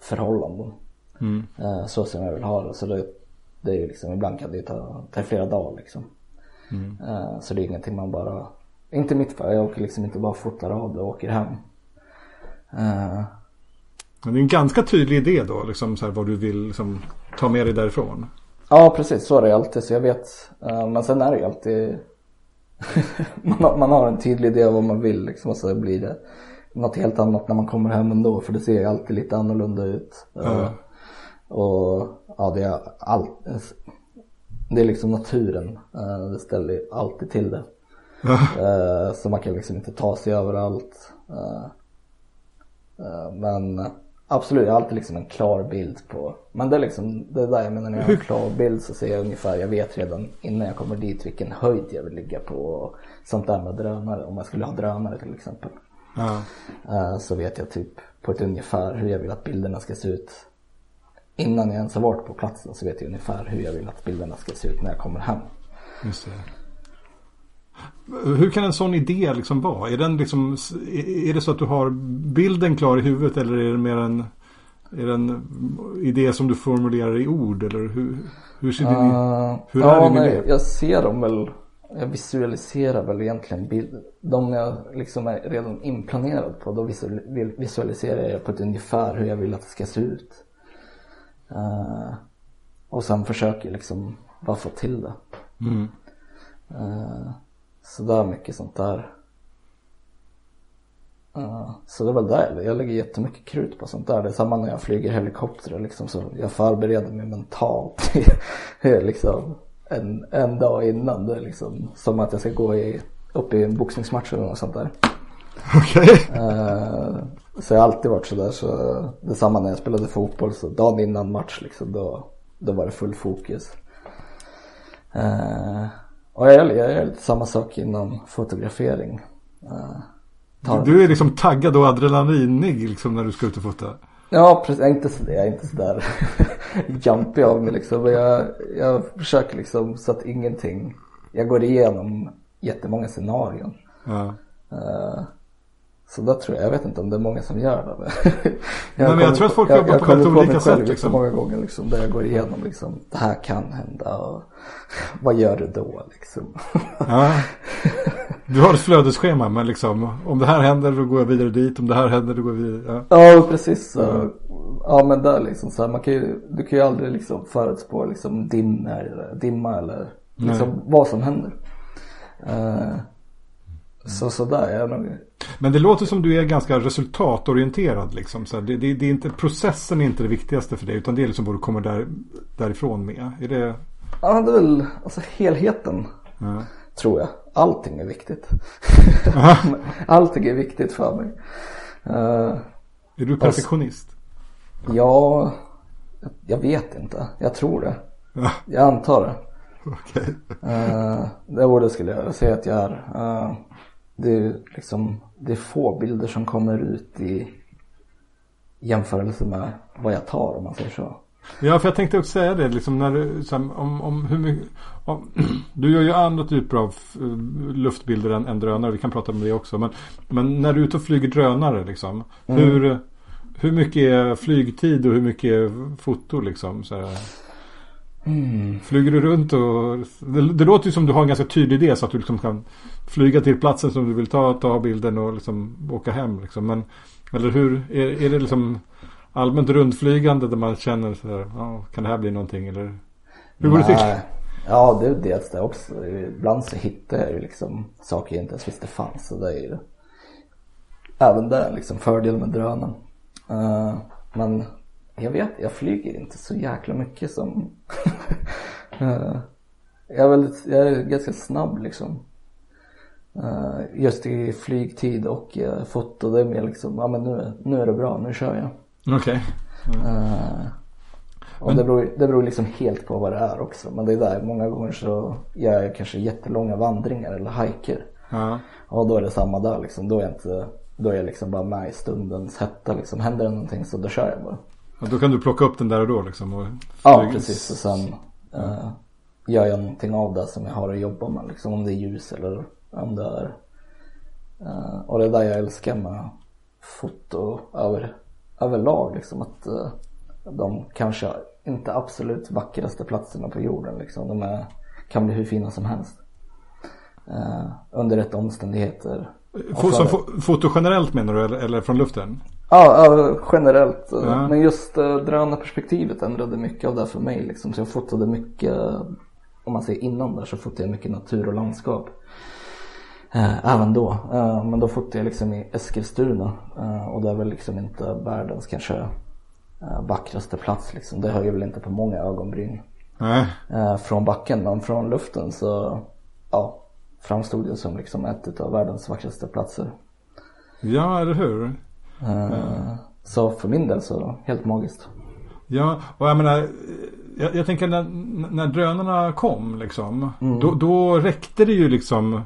förhållande. Mm. så som jag vill ha det. Så det, det är ju liksom, ibland kan det ta, ta flera dagar liksom. Mm. så det är ingenting man bara, inte mitt fall, jag åker liksom inte bara fotar av det och åker hem. Men det är en ganska tydlig idé då, liksom så här, vad du vill liksom, ta med dig därifrån. Ja precis, så är det alltid. Så jag vet. Uh, men sen är det ju alltid [laughs] man, har, man har en tydlig idé av vad man vill liksom, och så blir det något helt annat när man kommer hem ändå för det ser ju alltid lite annorlunda ut. Uh, och ja, det är allt. Det är liksom naturen. Uh, det ställer alltid till det. Så man kan liksom inte ta sig överallt. men Absolut, jag har alltid liksom en klar bild på. Men det är liksom, det är där jag menar när jag har en klar bild så ser jag ungefär, jag vet redan innan jag kommer dit vilken höjd jag vill ligga på och sånt där med drönare. Om jag skulle ha drönare till exempel. Så vet jag typ på ett ungefär hur jag vill att bilderna ska se ut. Innan jag ens har varit på platsen så vet jag ungefär hur jag vill att bilderna ska se ut när jag kommer hem. Just det. Hur kan en sån idé liksom vara? Är, den liksom, är det så att du har bilden klar i huvudet eller är det mer en, är det en idé som du formulerar i ord? Eller hur, hur ser din, uh, hur ja, är din nej, idé? Jag ser dem väl, jag visualiserar väl egentligen bild, de jag liksom är redan inplanerad på, då visualiserar jag på ett ungefär hur jag vill att det ska se ut. Uh, och sen försöker jag liksom bara få till det. Mm. Uh, så där mycket sånt där. Uh, så det är väl där, jag lägger jättemycket krut på sånt där. Det är samma när jag flyger helikopter liksom så jag förbereder mig mentalt. [laughs] liksom en, en dag innan. Det är liksom som att jag ska gå i, upp i en boxningsmatch eller något sånt där. Okej. Okay. Uh, så jag har alltid varit sådär så det är samma när jag spelade fotboll så dagen innan match liksom då, då var det full fokus. Uh, och jag, jag gör lite samma sak inom fotografering. Uh, du är liksom taggad och adrenalinig liksom när du ska ut och fota? Ja, precis. Jag är inte sådär, jag är inte sådär [laughs] jumpy av mig liksom. Men jag, jag försöker liksom så att ingenting, jag går igenom jättemånga scenarion. Ja. Uh, så där tror jag, jag vet inte om det är många som gör det. jag, [laughs] Nej, men jag tror att folk jag, jobbar på väldigt olika sätt. Liksom. Liksom. många gånger liksom, där jag går igenom liksom, det här kan hända och [laughs] vad gör du då liksom. [laughs] ja. Du har ett flödesschema men liksom om det här händer då går jag vidare dit, om det här händer då går jag vidare. Ja, ja precis. Så, mm. Ja men där liksom så här, man kan ju, du kan ju aldrig liksom förutspå liksom dimma eller, dimma eller liksom Nej. vad som händer. Uh, så sådär är jag nog. Men det låter som du är ganska resultatorienterad liksom. Så det, det, det, är inte, processen är inte det viktigaste för dig utan det är liksom vad du kommer där, därifrån med. Är det? Ja det är väl alltså helheten. Ja. Tror jag. Allting är viktigt. [laughs] Allting är viktigt för mig. Uh, är du perfektionist? Och, ja, jag vet inte. Jag tror det. Ja. Jag antar det. Okej. Okay. Uh, det borde skulle jag säga att jag är. Uh, det är liksom, det är få bilder som kommer ut i jämförelse med vad jag tar om man säger så. Ja, för jag tänkte också säga det, liksom när du, om, om hur mycket, om, [clears throat] du gör ju andra typer av luftbilder än, än drönare, vi kan prata om det också. Men, men när du är ute och flyger drönare, liksom, mm. hur, hur mycket är flygtid och hur mycket är foto liksom? Så här, Mm. Flyger du runt och det, det låter ju som du har en ganska tydlig idé så att du liksom kan flyga till platsen som du vill ta, ta bilden och liksom åka hem liksom. Men, eller hur, är, är det liksom allmänt rundflygande där man känner så här, ja, kan det här bli någonting eller hur går det till? Ja, det är dels det också. Ibland så hittar jag ju liksom saker jag inte ens visste fanns. Så det är ju även det liksom fördel med drönaren. Uh, men jag vet, jag flyger inte så jäkla mycket som uh, [laughs] jag är, väldigt, jag är ganska snabb liksom. Uh, just i flygtid och uh, foto, det är mer liksom, ja men nu, nu är det bra, nu kör jag. Okej. Okay. Mm. Och men... det, beror, det beror liksom helt på vad det är också. Men det är där, många gånger så gör jag kanske jättelånga vandringar eller hajker. Ja. Och då är det samma där liksom. Då är jag inte, då är jag liksom bara med i stundens hetta liksom. Händer det någonting så då kör jag bara. Ja, då kan du plocka upp den där och då liksom? Och ja, precis. Och sen uh, gör jag någonting av det som jag har att jobba med liksom. Om det är ljus eller om det är uh, och det är där jag älskar med foto över, överlag liksom. Att uh, de kanske inte absolut vackraste platserna på jorden liksom. De är, kan bli hur fina som helst. Uh, under rätt omständigheter. Som foto generellt menar du eller, eller från luften? Ja, generellt. Ja. Men just uh, drönarperspektivet ändrade mycket av det för mig liksom. Så jag fotade mycket, om man säger innan där så fotade jag mycket natur och landskap. Uh, även då. Uh, men då fotade jag liksom i Eskilstuna. Och det är väl liksom inte världens kanske vackraste plats liksom. Det höjer väl inte på många ögonbryn. från backen men från luften så ja, framstod det som liksom ett av världens vackraste platser. Ja, eller hur? Uh, så för min del så helt magiskt. Ja, och jag menar, jag, jag tänker när, när drönarna kom liksom, mm. då, då räckte det ju liksom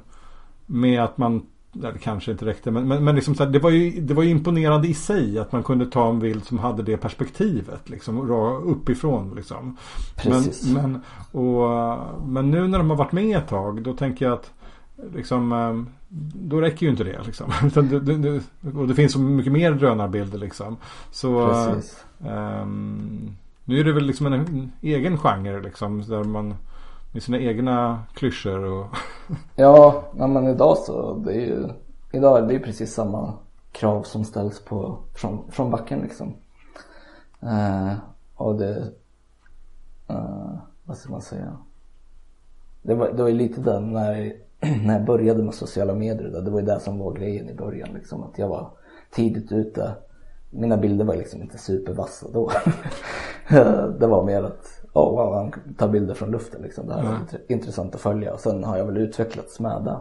med att man det kanske inte räckte men, men, men liksom här, det, var ju, det var ju imponerande i sig att man kunde ta en bild som hade det perspektivet liksom uppifrån liksom. Precis. Men, men, och, men nu när de har varit med ett tag då tänker jag att liksom, ehm, då räcker ju inte det. Liksom. [laughs] det, det, och det finns så mycket mer drönarbilder. Liksom. Så um, nu är det väl liksom en, en egen genre liksom, där man med sina egna klyschor. Och [laughs] ja, men idag så det är ju idag är det ju precis samma krav som ställs på från, från backen liksom. Uh, och det, uh, vad ska man säga? Det var, det var ju lite där när [clears throat] när jag började med sociala medier, det var ju det som var grejen i början liksom. Att jag var tidigt ute. Mina bilder var liksom inte supervassa då. [laughs] det var mer att, oh wow, han tar bilder från luften liksom. Det här är mm. intressant att följa. Och sen har jag väl utvecklats med det.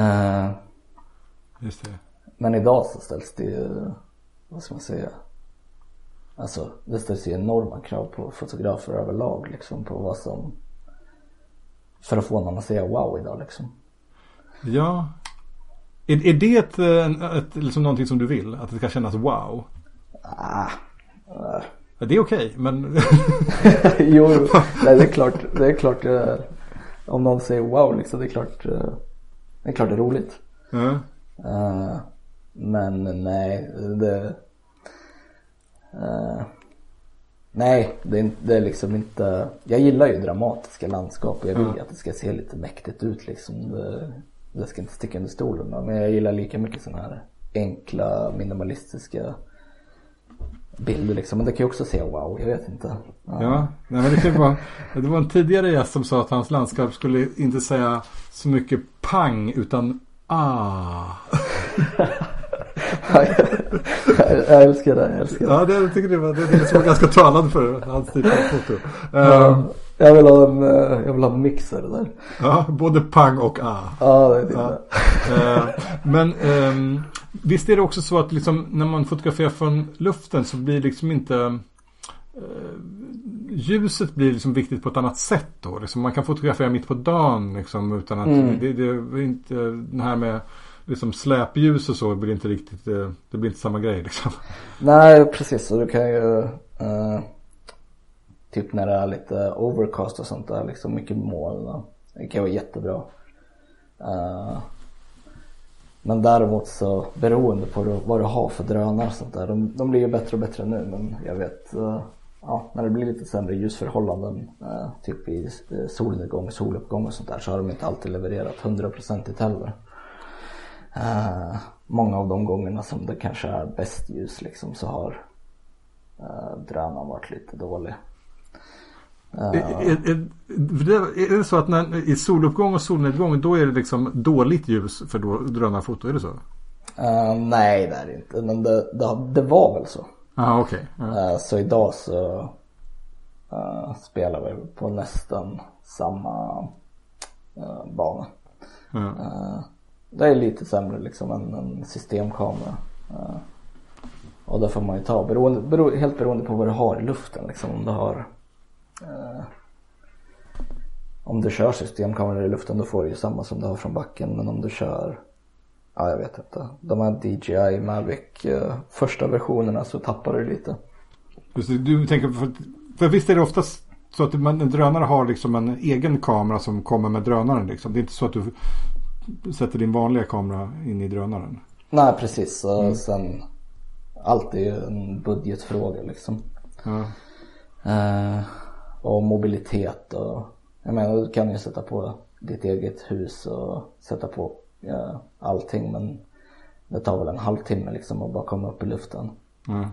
Uh, Just det. Men idag så ställs det ju, vad ska man säga? Alltså det ställs ju enorma krav på fotografer överlag liksom på vad som för att få någon att säga wow idag liksom. Ja. Är, är det ett, ett, liksom någonting som du vill? Att det ska kännas wow? Ah. Uh. Det är okej, okay, men... [laughs] jo, nej, det är klart. Det är klart uh, om någon säger wow liksom. Det är klart. Uh, det är klart det är roligt. Mm. men nej, det... Nej, det är, det är liksom inte. Jag gillar ju dramatiska landskap och jag vill mm. att det ska se lite mäktigt ut liksom. Det, det ska inte sticka under stolen Men jag gillar lika mycket sådana här enkla minimalistiska bilder liksom. Men det kan ju också se wow, jag vet inte. Ja, ja nej, men det, kan vara, det var en tidigare gäst som sa att hans landskap skulle inte säga så mycket pang utan ah. [laughs] [laughs] jag älskar det, jag älskar det. Ja, det, jag tycker det var, det, det var ganska talande för hans typ av foto. Ja, um, jag, vill ha en, eh, jag vill ha en mixer där. Ja, både pang och ah. Ja, det är det. Ja. Uh, men um, visst är det också så att liksom, när man fotograferar från luften så blir liksom inte uh, ljuset blir liksom viktigt på ett annat sätt då. Liksom man kan fotografera mitt på dagen liksom, utan att mm. det, det, det, inte det här med liksom släpljus och så blir inte riktigt, eh, det, blir inte samma grej liksom. Nej precis och du kan ju eh, typ när det är lite overcast och sånt där liksom mycket moln. Det kan vara jättebra. Eh, men däremot så beroende på vad du har för drönare och sånt där. De, de blir ju bättre och bättre nu men jag vet eh, ja, när det blir lite sämre ljusförhållanden eh, typ i eh, solnedgång, soluppgång och sånt där så har de inte alltid levererat hundraprocentigt heller. Uh, många av de gångerna som det kanske är bäst ljus liksom så har uh, drönaren varit lite dålig. Uh, är, är, är, det så att när, i soluppgång och solnedgång då är det liksom dåligt ljus för då, drönarfoto? Är det så? Uh, nej det är det inte men det, det, det var väl så. Ah, okay. Uh. så idag så spelar vi på nästan samma bana. Det är lite sämre liksom än en systemkamera. Eh, och det får man ju ta beroende, bero, helt beroende på vad du har i luften liksom. Om du har eh, om du kör systemkameror i luften då får du ju samma som du har från backen. Men om du kör, ja jag vet inte. De här DJI Mavic eh, första versionerna så tappar du lite. Just Du tänker, för, för visst är det oftast så att man, en drönare har liksom en egen kamera som kommer med drönaren liksom. Det är inte så att du sätter din vanliga kamera in i drönaren. Nej precis, och sen allt är ju en budgetfråga liksom. Ja. Eh, och mobilitet och jag menar du kan ju sätta på ditt eget hus och sätta på ja, allting men det tar väl en halvtimme liksom att bara komma upp i luften. Ja.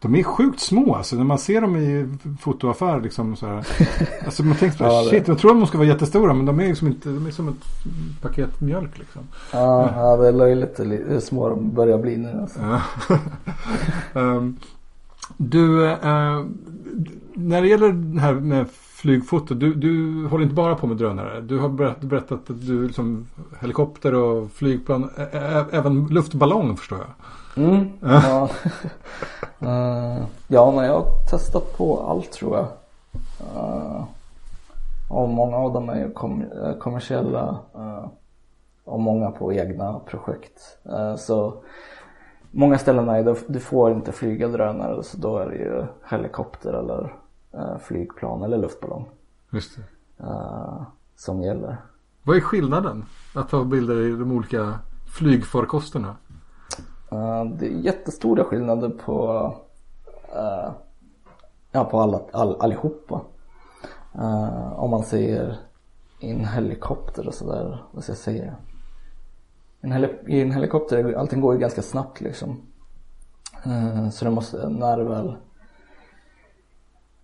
De är sjukt små alltså. När man ser dem i fotoaffär liksom så här. [laughs] Alltså man tänker Ja, shit. Jag tror de ska vara jättestora men de är liksom inte. De är som ett paket mjölk liksom. Ja, ja det är löjligt hur små de börjar bli nu alltså. [laughs] Ehm, du, eh, när det gäller det här med flygfoto. Du, du håller inte bara på med drönare. Du har berätt, berättat att du liksom helikopter och flygplan. ä- ä- även luftballong förstår jag. Mm, ja. [laughs] Eh, ja, men jag har testat på allt tror jag. Eh, och många av dem är ju kom, eh, kommersiella eh, och många på egna projekt. Eh, så många ställen är du får inte flyga drönare så då är det ju helikopter eller flygplan eller luftballong Just det. som gäller. Vad är skillnaden? Att ta bilder i de olika flygfarkosterna? Eh, det är jättestora skillnader på, uh, ja, på alla, all, allihopa. Uh, om man ser i en helikopter och sådär, vad ska jag säga? En heli- I en helikopter, allting går ju ganska snabbt liksom. Så det måste, när du väl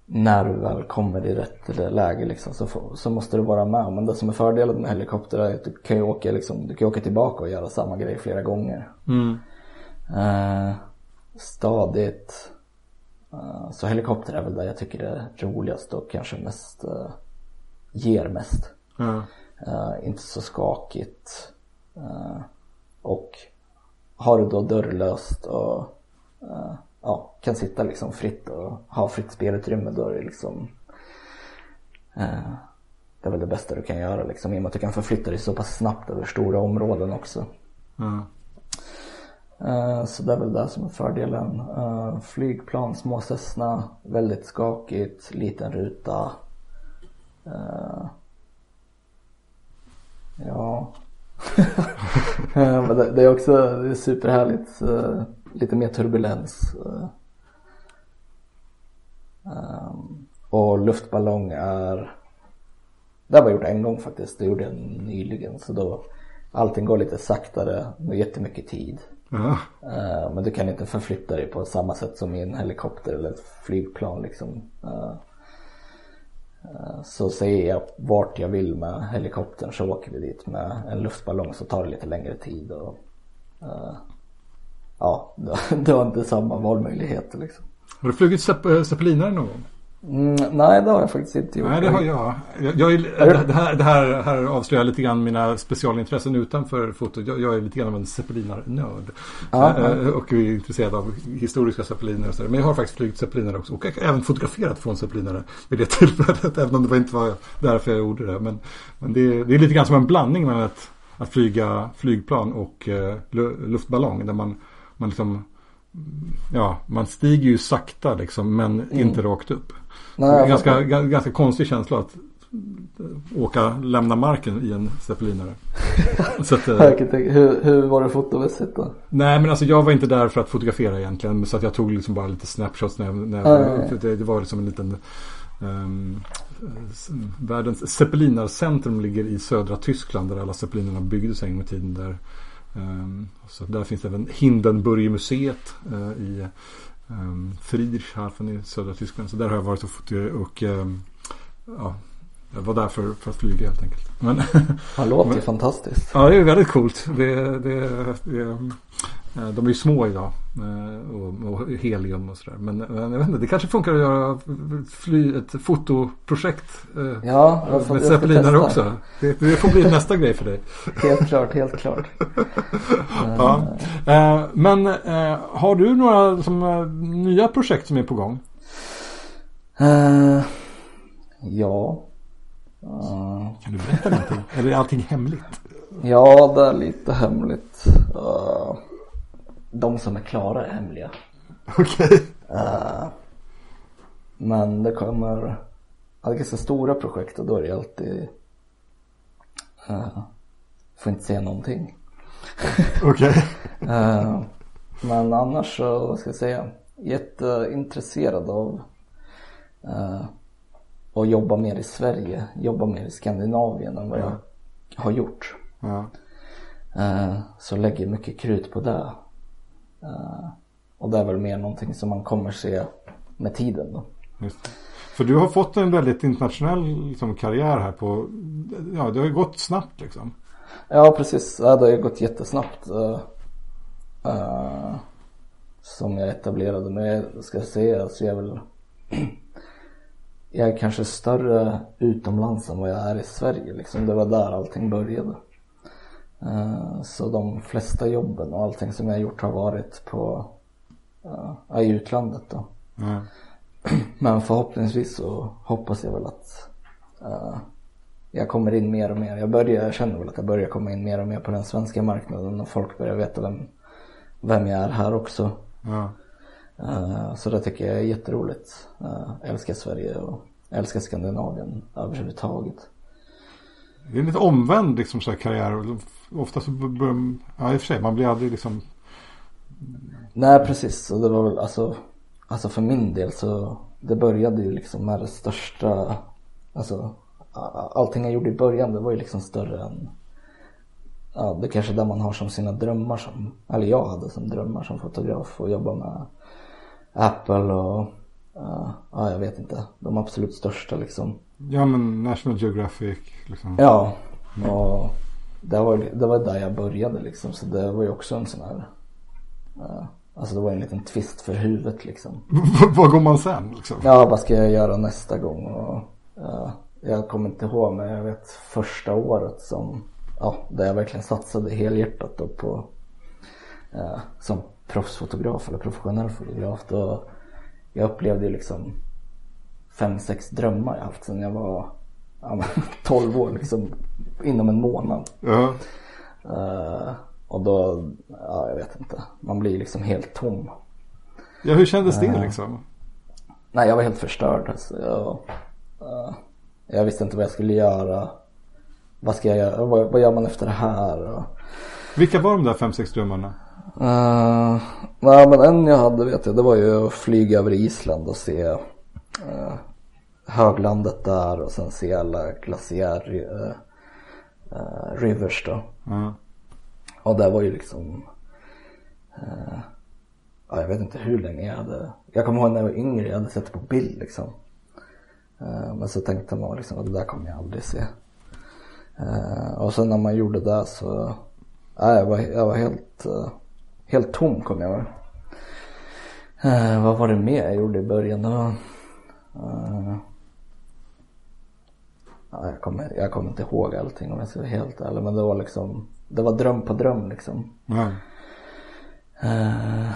när du väl kommer i rätt läge liksom, så, får, så måste du vara med. Men det som är fördelen med helikopter är att du kan ju åka, liksom, du kan åka tillbaka och göra samma grej flera gånger. Mm. Eh, stadigt. Eh, så helikopter är väl det jag tycker är roligast och kanske mest eh, ger mest. Eh, inte så skakigt. Och har du då dörrlöst och ja, kan sitta liksom fritt och ha fritt spelutrymme då är det liksom det är väl det bästa du kan göra liksom i och med att du kan förflytta dig så pass snabbt över stora områden också. Ja. Eh, så det är väl det som är fördelen. Eh, flygplan, små Cessna, väldigt skakigt, liten ruta. Eh, ja. [laughs] Men det är också det är superhärligt. Lite mer turbulens. Och luftballong är Det har jag gjort en gång faktiskt. Det gjorde jag nyligen. Så då allting går lite saktare med jättemycket tid. Ja. Eh, Men du kan inte förflytta dig på samma sätt som i en helikopter eller ett flygplan liksom. Eh, eh, Så säger jag vart jag vill med helikoptern så åker vi dit. Med en luftballong så tar det lite längre tid och ja, [laughs] du har inte samma valmöjligheter liksom. Har du flugit zepp- zeppelinare någon gång? Mm, nej det har jag faktiskt inte gjort. Nej, det har jag. jag, jag är, det, här, det här, här avslöjar lite grann mina specialintressen utanför fotot. Jag, jag är lite grann av en zeppelinarnörd. Ja, Eh, Och är intresserad av historiska zeppeliner och sådär. Men jag har faktiskt flugit zeppelinare också. Och även fotograferat från zeppelinare vid det [laughs] tillfället. Även om det inte var därför jag gjorde det. Men, men det, är, det är lite grann som en blandning mellan att, att flyga flygplan och eh, lu- luftballong. Där man, man liksom Ja, man stiger ju sakta liksom men inte rakt upp. Nej, Det är jag ganska, ganska konstig känsla att åka, lämna marken i en zeppelinare. [laughs] så att, eh, hur, hur var det fotomässigt då? nej men alltså jag var inte där för att fotografera egentligen. Så att jag tog liksom bara lite snapshots när jag, när jag, Ja, ja, ja. för det, det var liksom en liten s- Världens zeppelinarcentrum ligger i södra Tyskland där alla zeppelinerna byggdes en gång i tiden. Där, så där finns även Hindenburgmuseet uh, i um, Friedrichshafen i södra Tyskland. Så där har jag varit och fotograferat och ehm, ja, jag var där för, för att flyga helt enkelt. Men Han låter ju [laughs] fantastiskt. Ja, det är väldigt coolt. Det, det, det, Eh, de är ju små idag. eh, Och, och helium och sådär. Men eh, jag vet inte, det kanske funkar att göra fly, ett fotoprojekt eh, Ja, med zeppelinare också. Det, det får bli nästa grej för dig. Helt klart, helt klart. [laughs] Ja. Eh, Men eh, har du några som, eh, nya projekt som är på gång? Eh, ja. Eh, Kan du berätta någonting? Eller är allting hemligt? ja, det är lite hemligt. Eh, de som är klara är hemliga. Okej. Eh, men det kommer, ganska stora projekt och då är det alltid, uh, får inte säga någonting. [laughs] Okej. Eh, men annars så, vad ska jag säga, jätteintresserad av eh, att jobba mer i Sverige, jobba mer i Skandinavien än vad jag har gjort. Ja. Eh, så lägger mycket krut på det. Eh, och det är väl mer någonting som man kommer se med tiden då. För du har fått en väldigt internationell liksom, karriär här på, ja det har ju gått snabbt liksom. Ja precis, ja, det har ju gått jättesnabbt. eh, som jag etablerade mig, ska jag säga, så jag är väl [clears throat] Jag är kanske större utomlands än vad jag är i Sverige liksom. Det var där allting började. Eh, så de flesta jobben och allting som jag gjort har varit på eh, i utlandet då. Ja. [clears throat] Men förhoppningsvis så hoppas jag väl att eh, jag kommer in mer och mer. Jag, börjar, jag känner väl att jag börjar komma in mer och mer på den svenska marknaden och folk börjar veta vem, vem jag är här också. Ja. Eh, så det tycker jag är jätteroligt. Uh, älskar Sverige och älskar Skandinavien överhuvudtaget. Det är lite omvänd liksom, så här, karriär. Ofta så börjar, man, ja i och för sig, man blir aldrig liksom, Nej precis, och det var väl alltså, alltså för min del så det började ju liksom med det största, alltså allting jag gjorde i början det var ju liksom större än, ja det kanske är där man har som sina drömmar som, eller jag hade som drömmar som fotograf och jobba med Apple och, ja jag vet inte, de absolut största liksom ja men National Geographic liksom. Ja, och det var, det var där jag började liksom så det var ju också en sån här, eh, alltså det var en liten twist för huvudet liksom. [laughs] Vad går man sen liksom? Ja, vad ska jag göra nästa gång? Och, ja, jag kommer inte ihåg men jag vet första året som, ja, där jag verkligen satsade helhjärtat då på, ja, som proffsfotograf eller professionell fotograf. Då jag upplevde ju liksom fem, sex drömmar jag haft sedan jag var ja, [laughs] men 12 år liksom inom en månad. Ja. Eh, och då, ja jag vet inte, man blir liksom helt tom. ja, hur kändes det liksom? Nej, jag var helt förstörd. Alltså. Jag, eh, jag visste inte vad jag skulle göra. Vad ska jag göra? Vad, vad gör man efter det här? Och, Vilka var de där fem, sex drömmarna? Eh, nej, men en jag hade vet jag, det var ju att flyga över Island och se uh, höglandet där och sen se alla glaciär uh, uh, rivers då. Ja. Och det var ju liksom eh, Ja jag vet inte hur länge jag hade Jag kommer ihåg när jag var yngre, jag hade sett det på bild liksom Eh, Men så tänkte man liksom att det där kommer jag aldrig se Eh, Och sen när man gjorde det så ja, jag, var, jag var helt eh, Helt tom kom jag ihåg Eh, Vad var det mer jag gjorde i början? Det var, eh, Ja, jag, kommer, jag kommer inte ihåg allting om jag ska vara helt ärlig men det var liksom Det var dröm på dröm liksom Ja. Eh,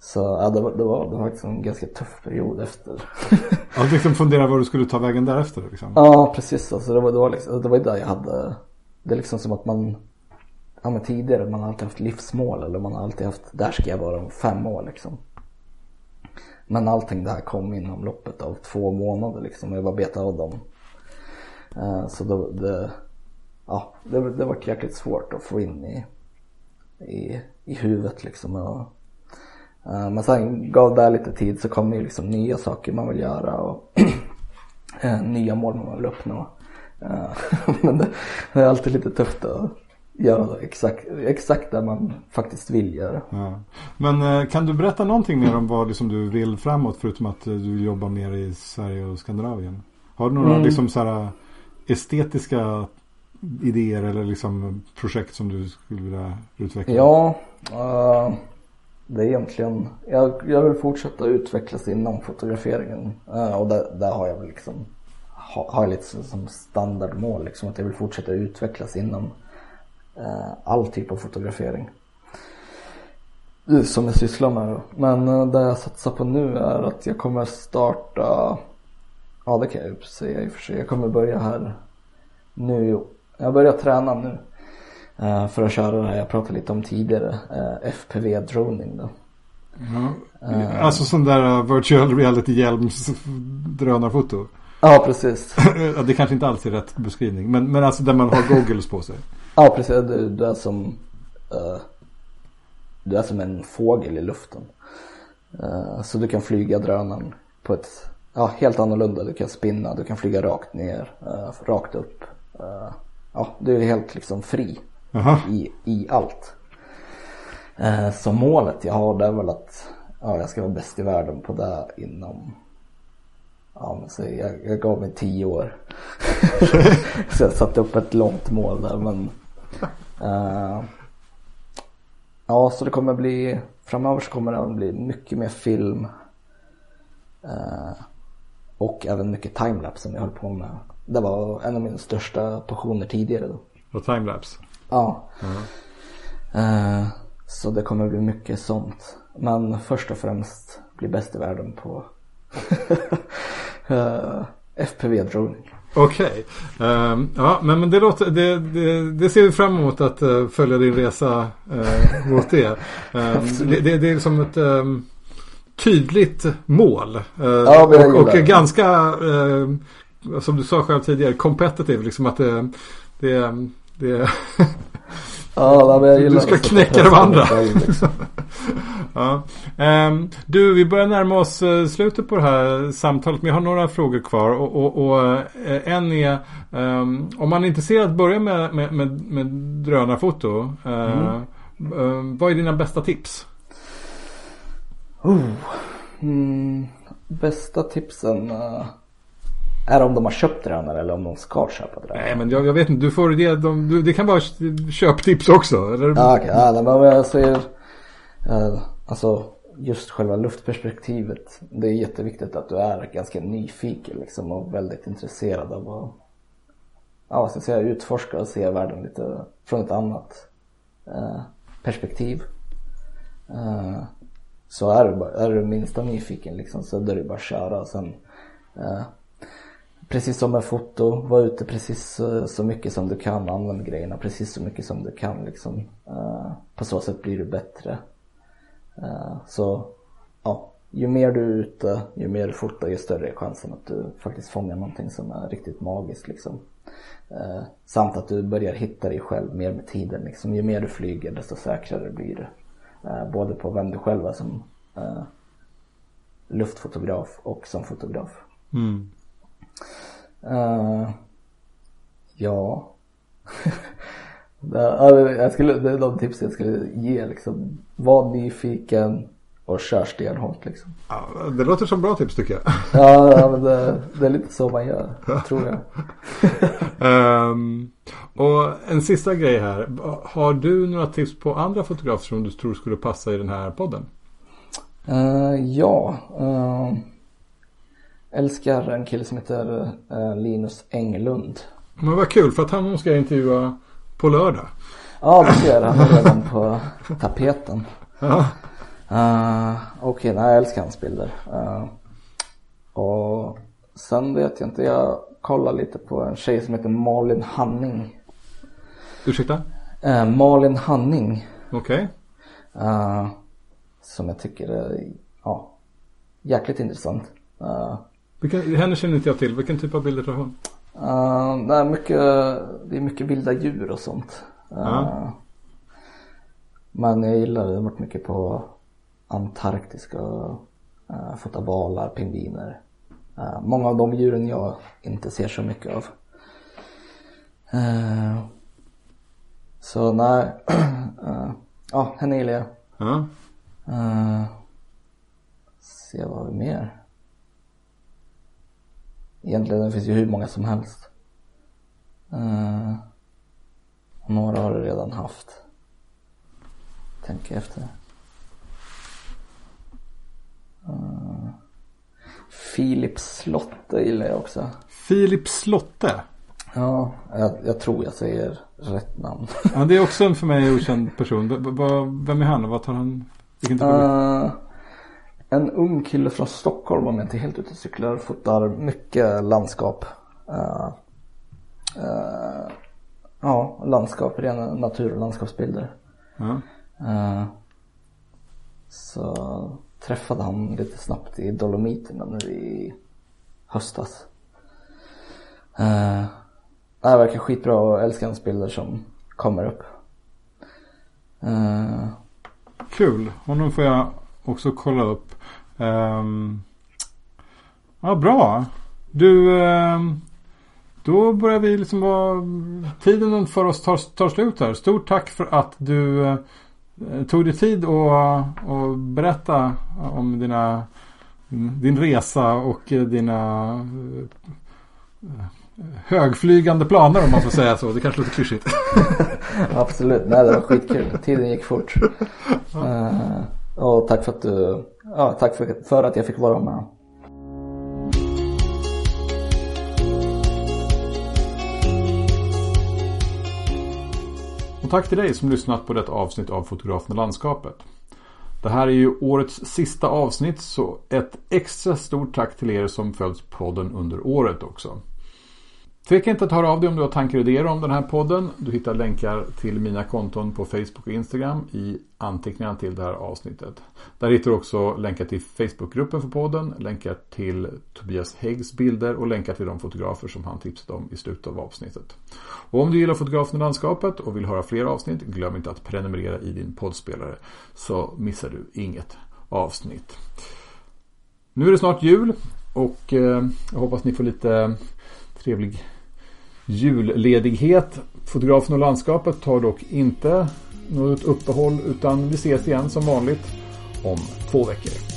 Så ja, det var, det var, det var faktiskt en ganska tuff period efter [laughs] Ja, du liksom fundera var du skulle ta vägen därefter liksom. Ja precis alltså det var, det var liksom, det var där jag hade Det är liksom som att man Ja men tidigare man har alltid haft livsmål eller man har alltid haft Där ska jag vara om fem år liksom men allting det här kom inom loppet av två månader liksom. Jag var betad av dem. Eh, Så då, det Ja det, det var jäkligt svårt att få in i I, i huvudet liksom. Och, eh, Men sen gav det lite tid så kom ju liksom nya saker man vill göra och [clears throat] eh, nya mål man vill uppnå. Eh, [laughs] Men det, det är alltid lite tufft att göra exakt, exakt det man faktiskt vill göra. Ja. Men eh, kan du berätta någonting mer om vad liksom, du vill framåt förutom att eh, du jobbar mer i Sverige och Skandinavien? Har du några Mm. liksom så här estetiska idéer eller liksom projekt som du skulle vilja utveckla? Ja, uh, det är egentligen, jag, jag vill fortsätta utvecklas inom fotograferingen uh, och där, där har jag väl liksom, ha, har jag lite som standardmål liksom att jag vill fortsätta utvecklas inom all typ av fotografering. Som jag sysslar med. Men uh, det jag satsar på nu är att jag kommer starta, ja det kan jag ju säga i och för sig, jag kommer börja här nu, jag börjar träna nu Uh, för att köra det här jag pratade lite om tidigare, FPV droning då. Uh, alltså sån där virtual reality hjälms drönarfoto? Ja precis. [laughs] det kanske inte alls är rätt beskrivning men, men alltså där man har goggles på sig? Ja precis, du, du är som Du är som en fågel i luften. så du kan flyga drönaren på ett ja, helt annorlunda. Du kan spinna, du kan flyga rakt ner, rakt upp. ja, du är helt liksom fri i, i allt. Eh, så målet jag har det är väl att ja, jag ska vara bäst i världen på det inom Ja men så jag, jag gav mig tio år. [laughs] så jag satte upp ett långt mål där men uh, Ja så det kommer bli Framöver så kommer det bli mycket mer film uh, Och även mycket timelapse som jag höll på med Det var en av mina största passioner tidigare då Och timelapse? Ja. Mm. Uh, så det kommer bli mycket sånt. Men först och främst bli bäst i världen på [laughs] FPV-droning. Okej, okay. um, ehm, ja men, det, låter, det, det, det, ser vi fram emot att uh, följa din resa uh, mot det. Um, det, det, är som ett um, tydligt mål. Uh, ja, och, och ganska, som du sa själv tidigare, competitive. Liksom att det, det, det Ja, men jag gillar Du ska knäcka de andra. ja. Um, [laughs] du, vi börjar närma oss uh, slutet på det här samtalet. Men jag har några frågor kvar. Och, och, och uh, en är um, om man är intresserad att börja med, med, med, med drönarfoto. Uh, mm. vad är dina bästa tips? Oh. Mm, bästa tipsen är om de har köpt drönare eller om de ska köpa drönare? Nej men jag, jag vet inte, du får det, de, du, det kan vara köptips också. Eller? Ja okay. ja, men eh, alltså just själva luftperspektivet. Det är jätteviktigt att du är ganska nyfiken liksom och väldigt intresserad av att ja, vad ska jag säga, utforska och se världen lite från ett annat eh, perspektiv. Eh, så är du, är du minsta nyfiken liksom så är det bara att köra. Sen, eh, precis som med foto, var ute precis eh, så mycket som du kan, använd grejerna precis så mycket som du kan liksom. Eh, på så sätt blir du bättre. Eh, så ja, ju mer du är ute, ju mer du fotar, ju större är chansen att du faktiskt fångar någonting som är riktigt magiskt liksom. Samt att du börjar hitta dig själv mer med tiden liksom. Ju mer du flyger desto säkrare blir du. både på vem du själv är som luftfotograf och som fotograf. Mm. Uh, ja. [laughs] jag skulle, det är de tips jag skulle ge liksom. Var nyfiken och kör stenhårt liksom. Ja, det låter som bra tips tycker jag. [laughs] ja, men det, det, är lite så man gör, tror jag. um, [laughs] och en sista grej här. Har du några tips på andra fotografer som du tror skulle passa i den här podden? Uh, ja. Uh älskar en kille som heter uh, Linus Englund. Men vad kul för att han ska jag intervjua på lördag. Ja det ser Han är redan på tapeten. Ja. Uh, Okej, okay, jag älskar hans bilder. Uh, och sen vet jag inte, jag kollar lite på en tjej som heter Malin Hanning. Ursäkta? Uh, Malin Hanning. Okej. Okay. Uh, som jag tycker är, ja, jäkligt intressant. Uh, vilken, henne känner inte jag till. Vilken typ av bilder tar hon? Uh, det, är mycket, det är mycket vilda djur och sånt. Uh, Men jag gillar, det har varit mycket på Antarktiska, uh, fota valar, pingviner. Uh, många av de djuren jag inte ser så mycket av. Uh, så nej, uh, [clears throat] ja henne gillar jag. Ja. Uh, se vad vi mer. Egentligen det finns ju hur många som helst. Uh, Några har du redan haft. Tänker efter. Uh, Filip Slotte gillar jag också. Filip Slotte? Ja, jag, jag, tror jag säger rätt namn. ja, det är också en för mig okänd person. V vem är han och vad tar han? Vilken uh, en ung kille från Stockholm om jag inte helt ute och cyklar. Fotar mycket landskap. Uh, uh, ja, landskap, rena natur och landskapsbilder. Ja. så träffade han lite snabbt i Dolomiterna nu i höstas. Uh, det verkar skitbra och älskar hans bilder som kommer upp. Uh, Kul, honom får jag också kolla upp. Um, ja, bra. Du, um, då börjar vi liksom vara... Tiden för oss tar, tar slut här. Stort tack för att du uh, tog dig tid att och berätta om dina, din resa och dina uh, högflygande planer om man får säga så. Det kanske låter klyschigt. [laughs] Absolut, nej det var skitkul. Tiden gick fort. [laughs] Uh, och tack för att du, ja tack för, för att jag fick vara med. Och tack till dig som lyssnat på detta avsnitt av Fotografen och landskapet. Det här är ju årets sista avsnitt så ett extra stort tack till er som följt podden under året också. Tveka inte att höra av dig om du har tankar och idéer om den här podden. Du hittar länkar till mina konton på Facebook och Instagram i anteckningarna till det här avsnittet. Där hittar du också länkar till Facebookgruppen för podden, länkar till Tobias Häggs bilder och länkar till de fotografer som han tipsade om i slutet av avsnittet. Och om du gillar fotografen i landskapet och vill höra fler avsnitt, glöm inte att prenumerera i din poddspelare så missar du inget avsnitt. Nu är det snart jul och eh, jag hoppas ni får lite trevlig julledighet. Fotografen och landskapet tar dock inte något uppehåll utan vi ses igen som vanligt om två veckor.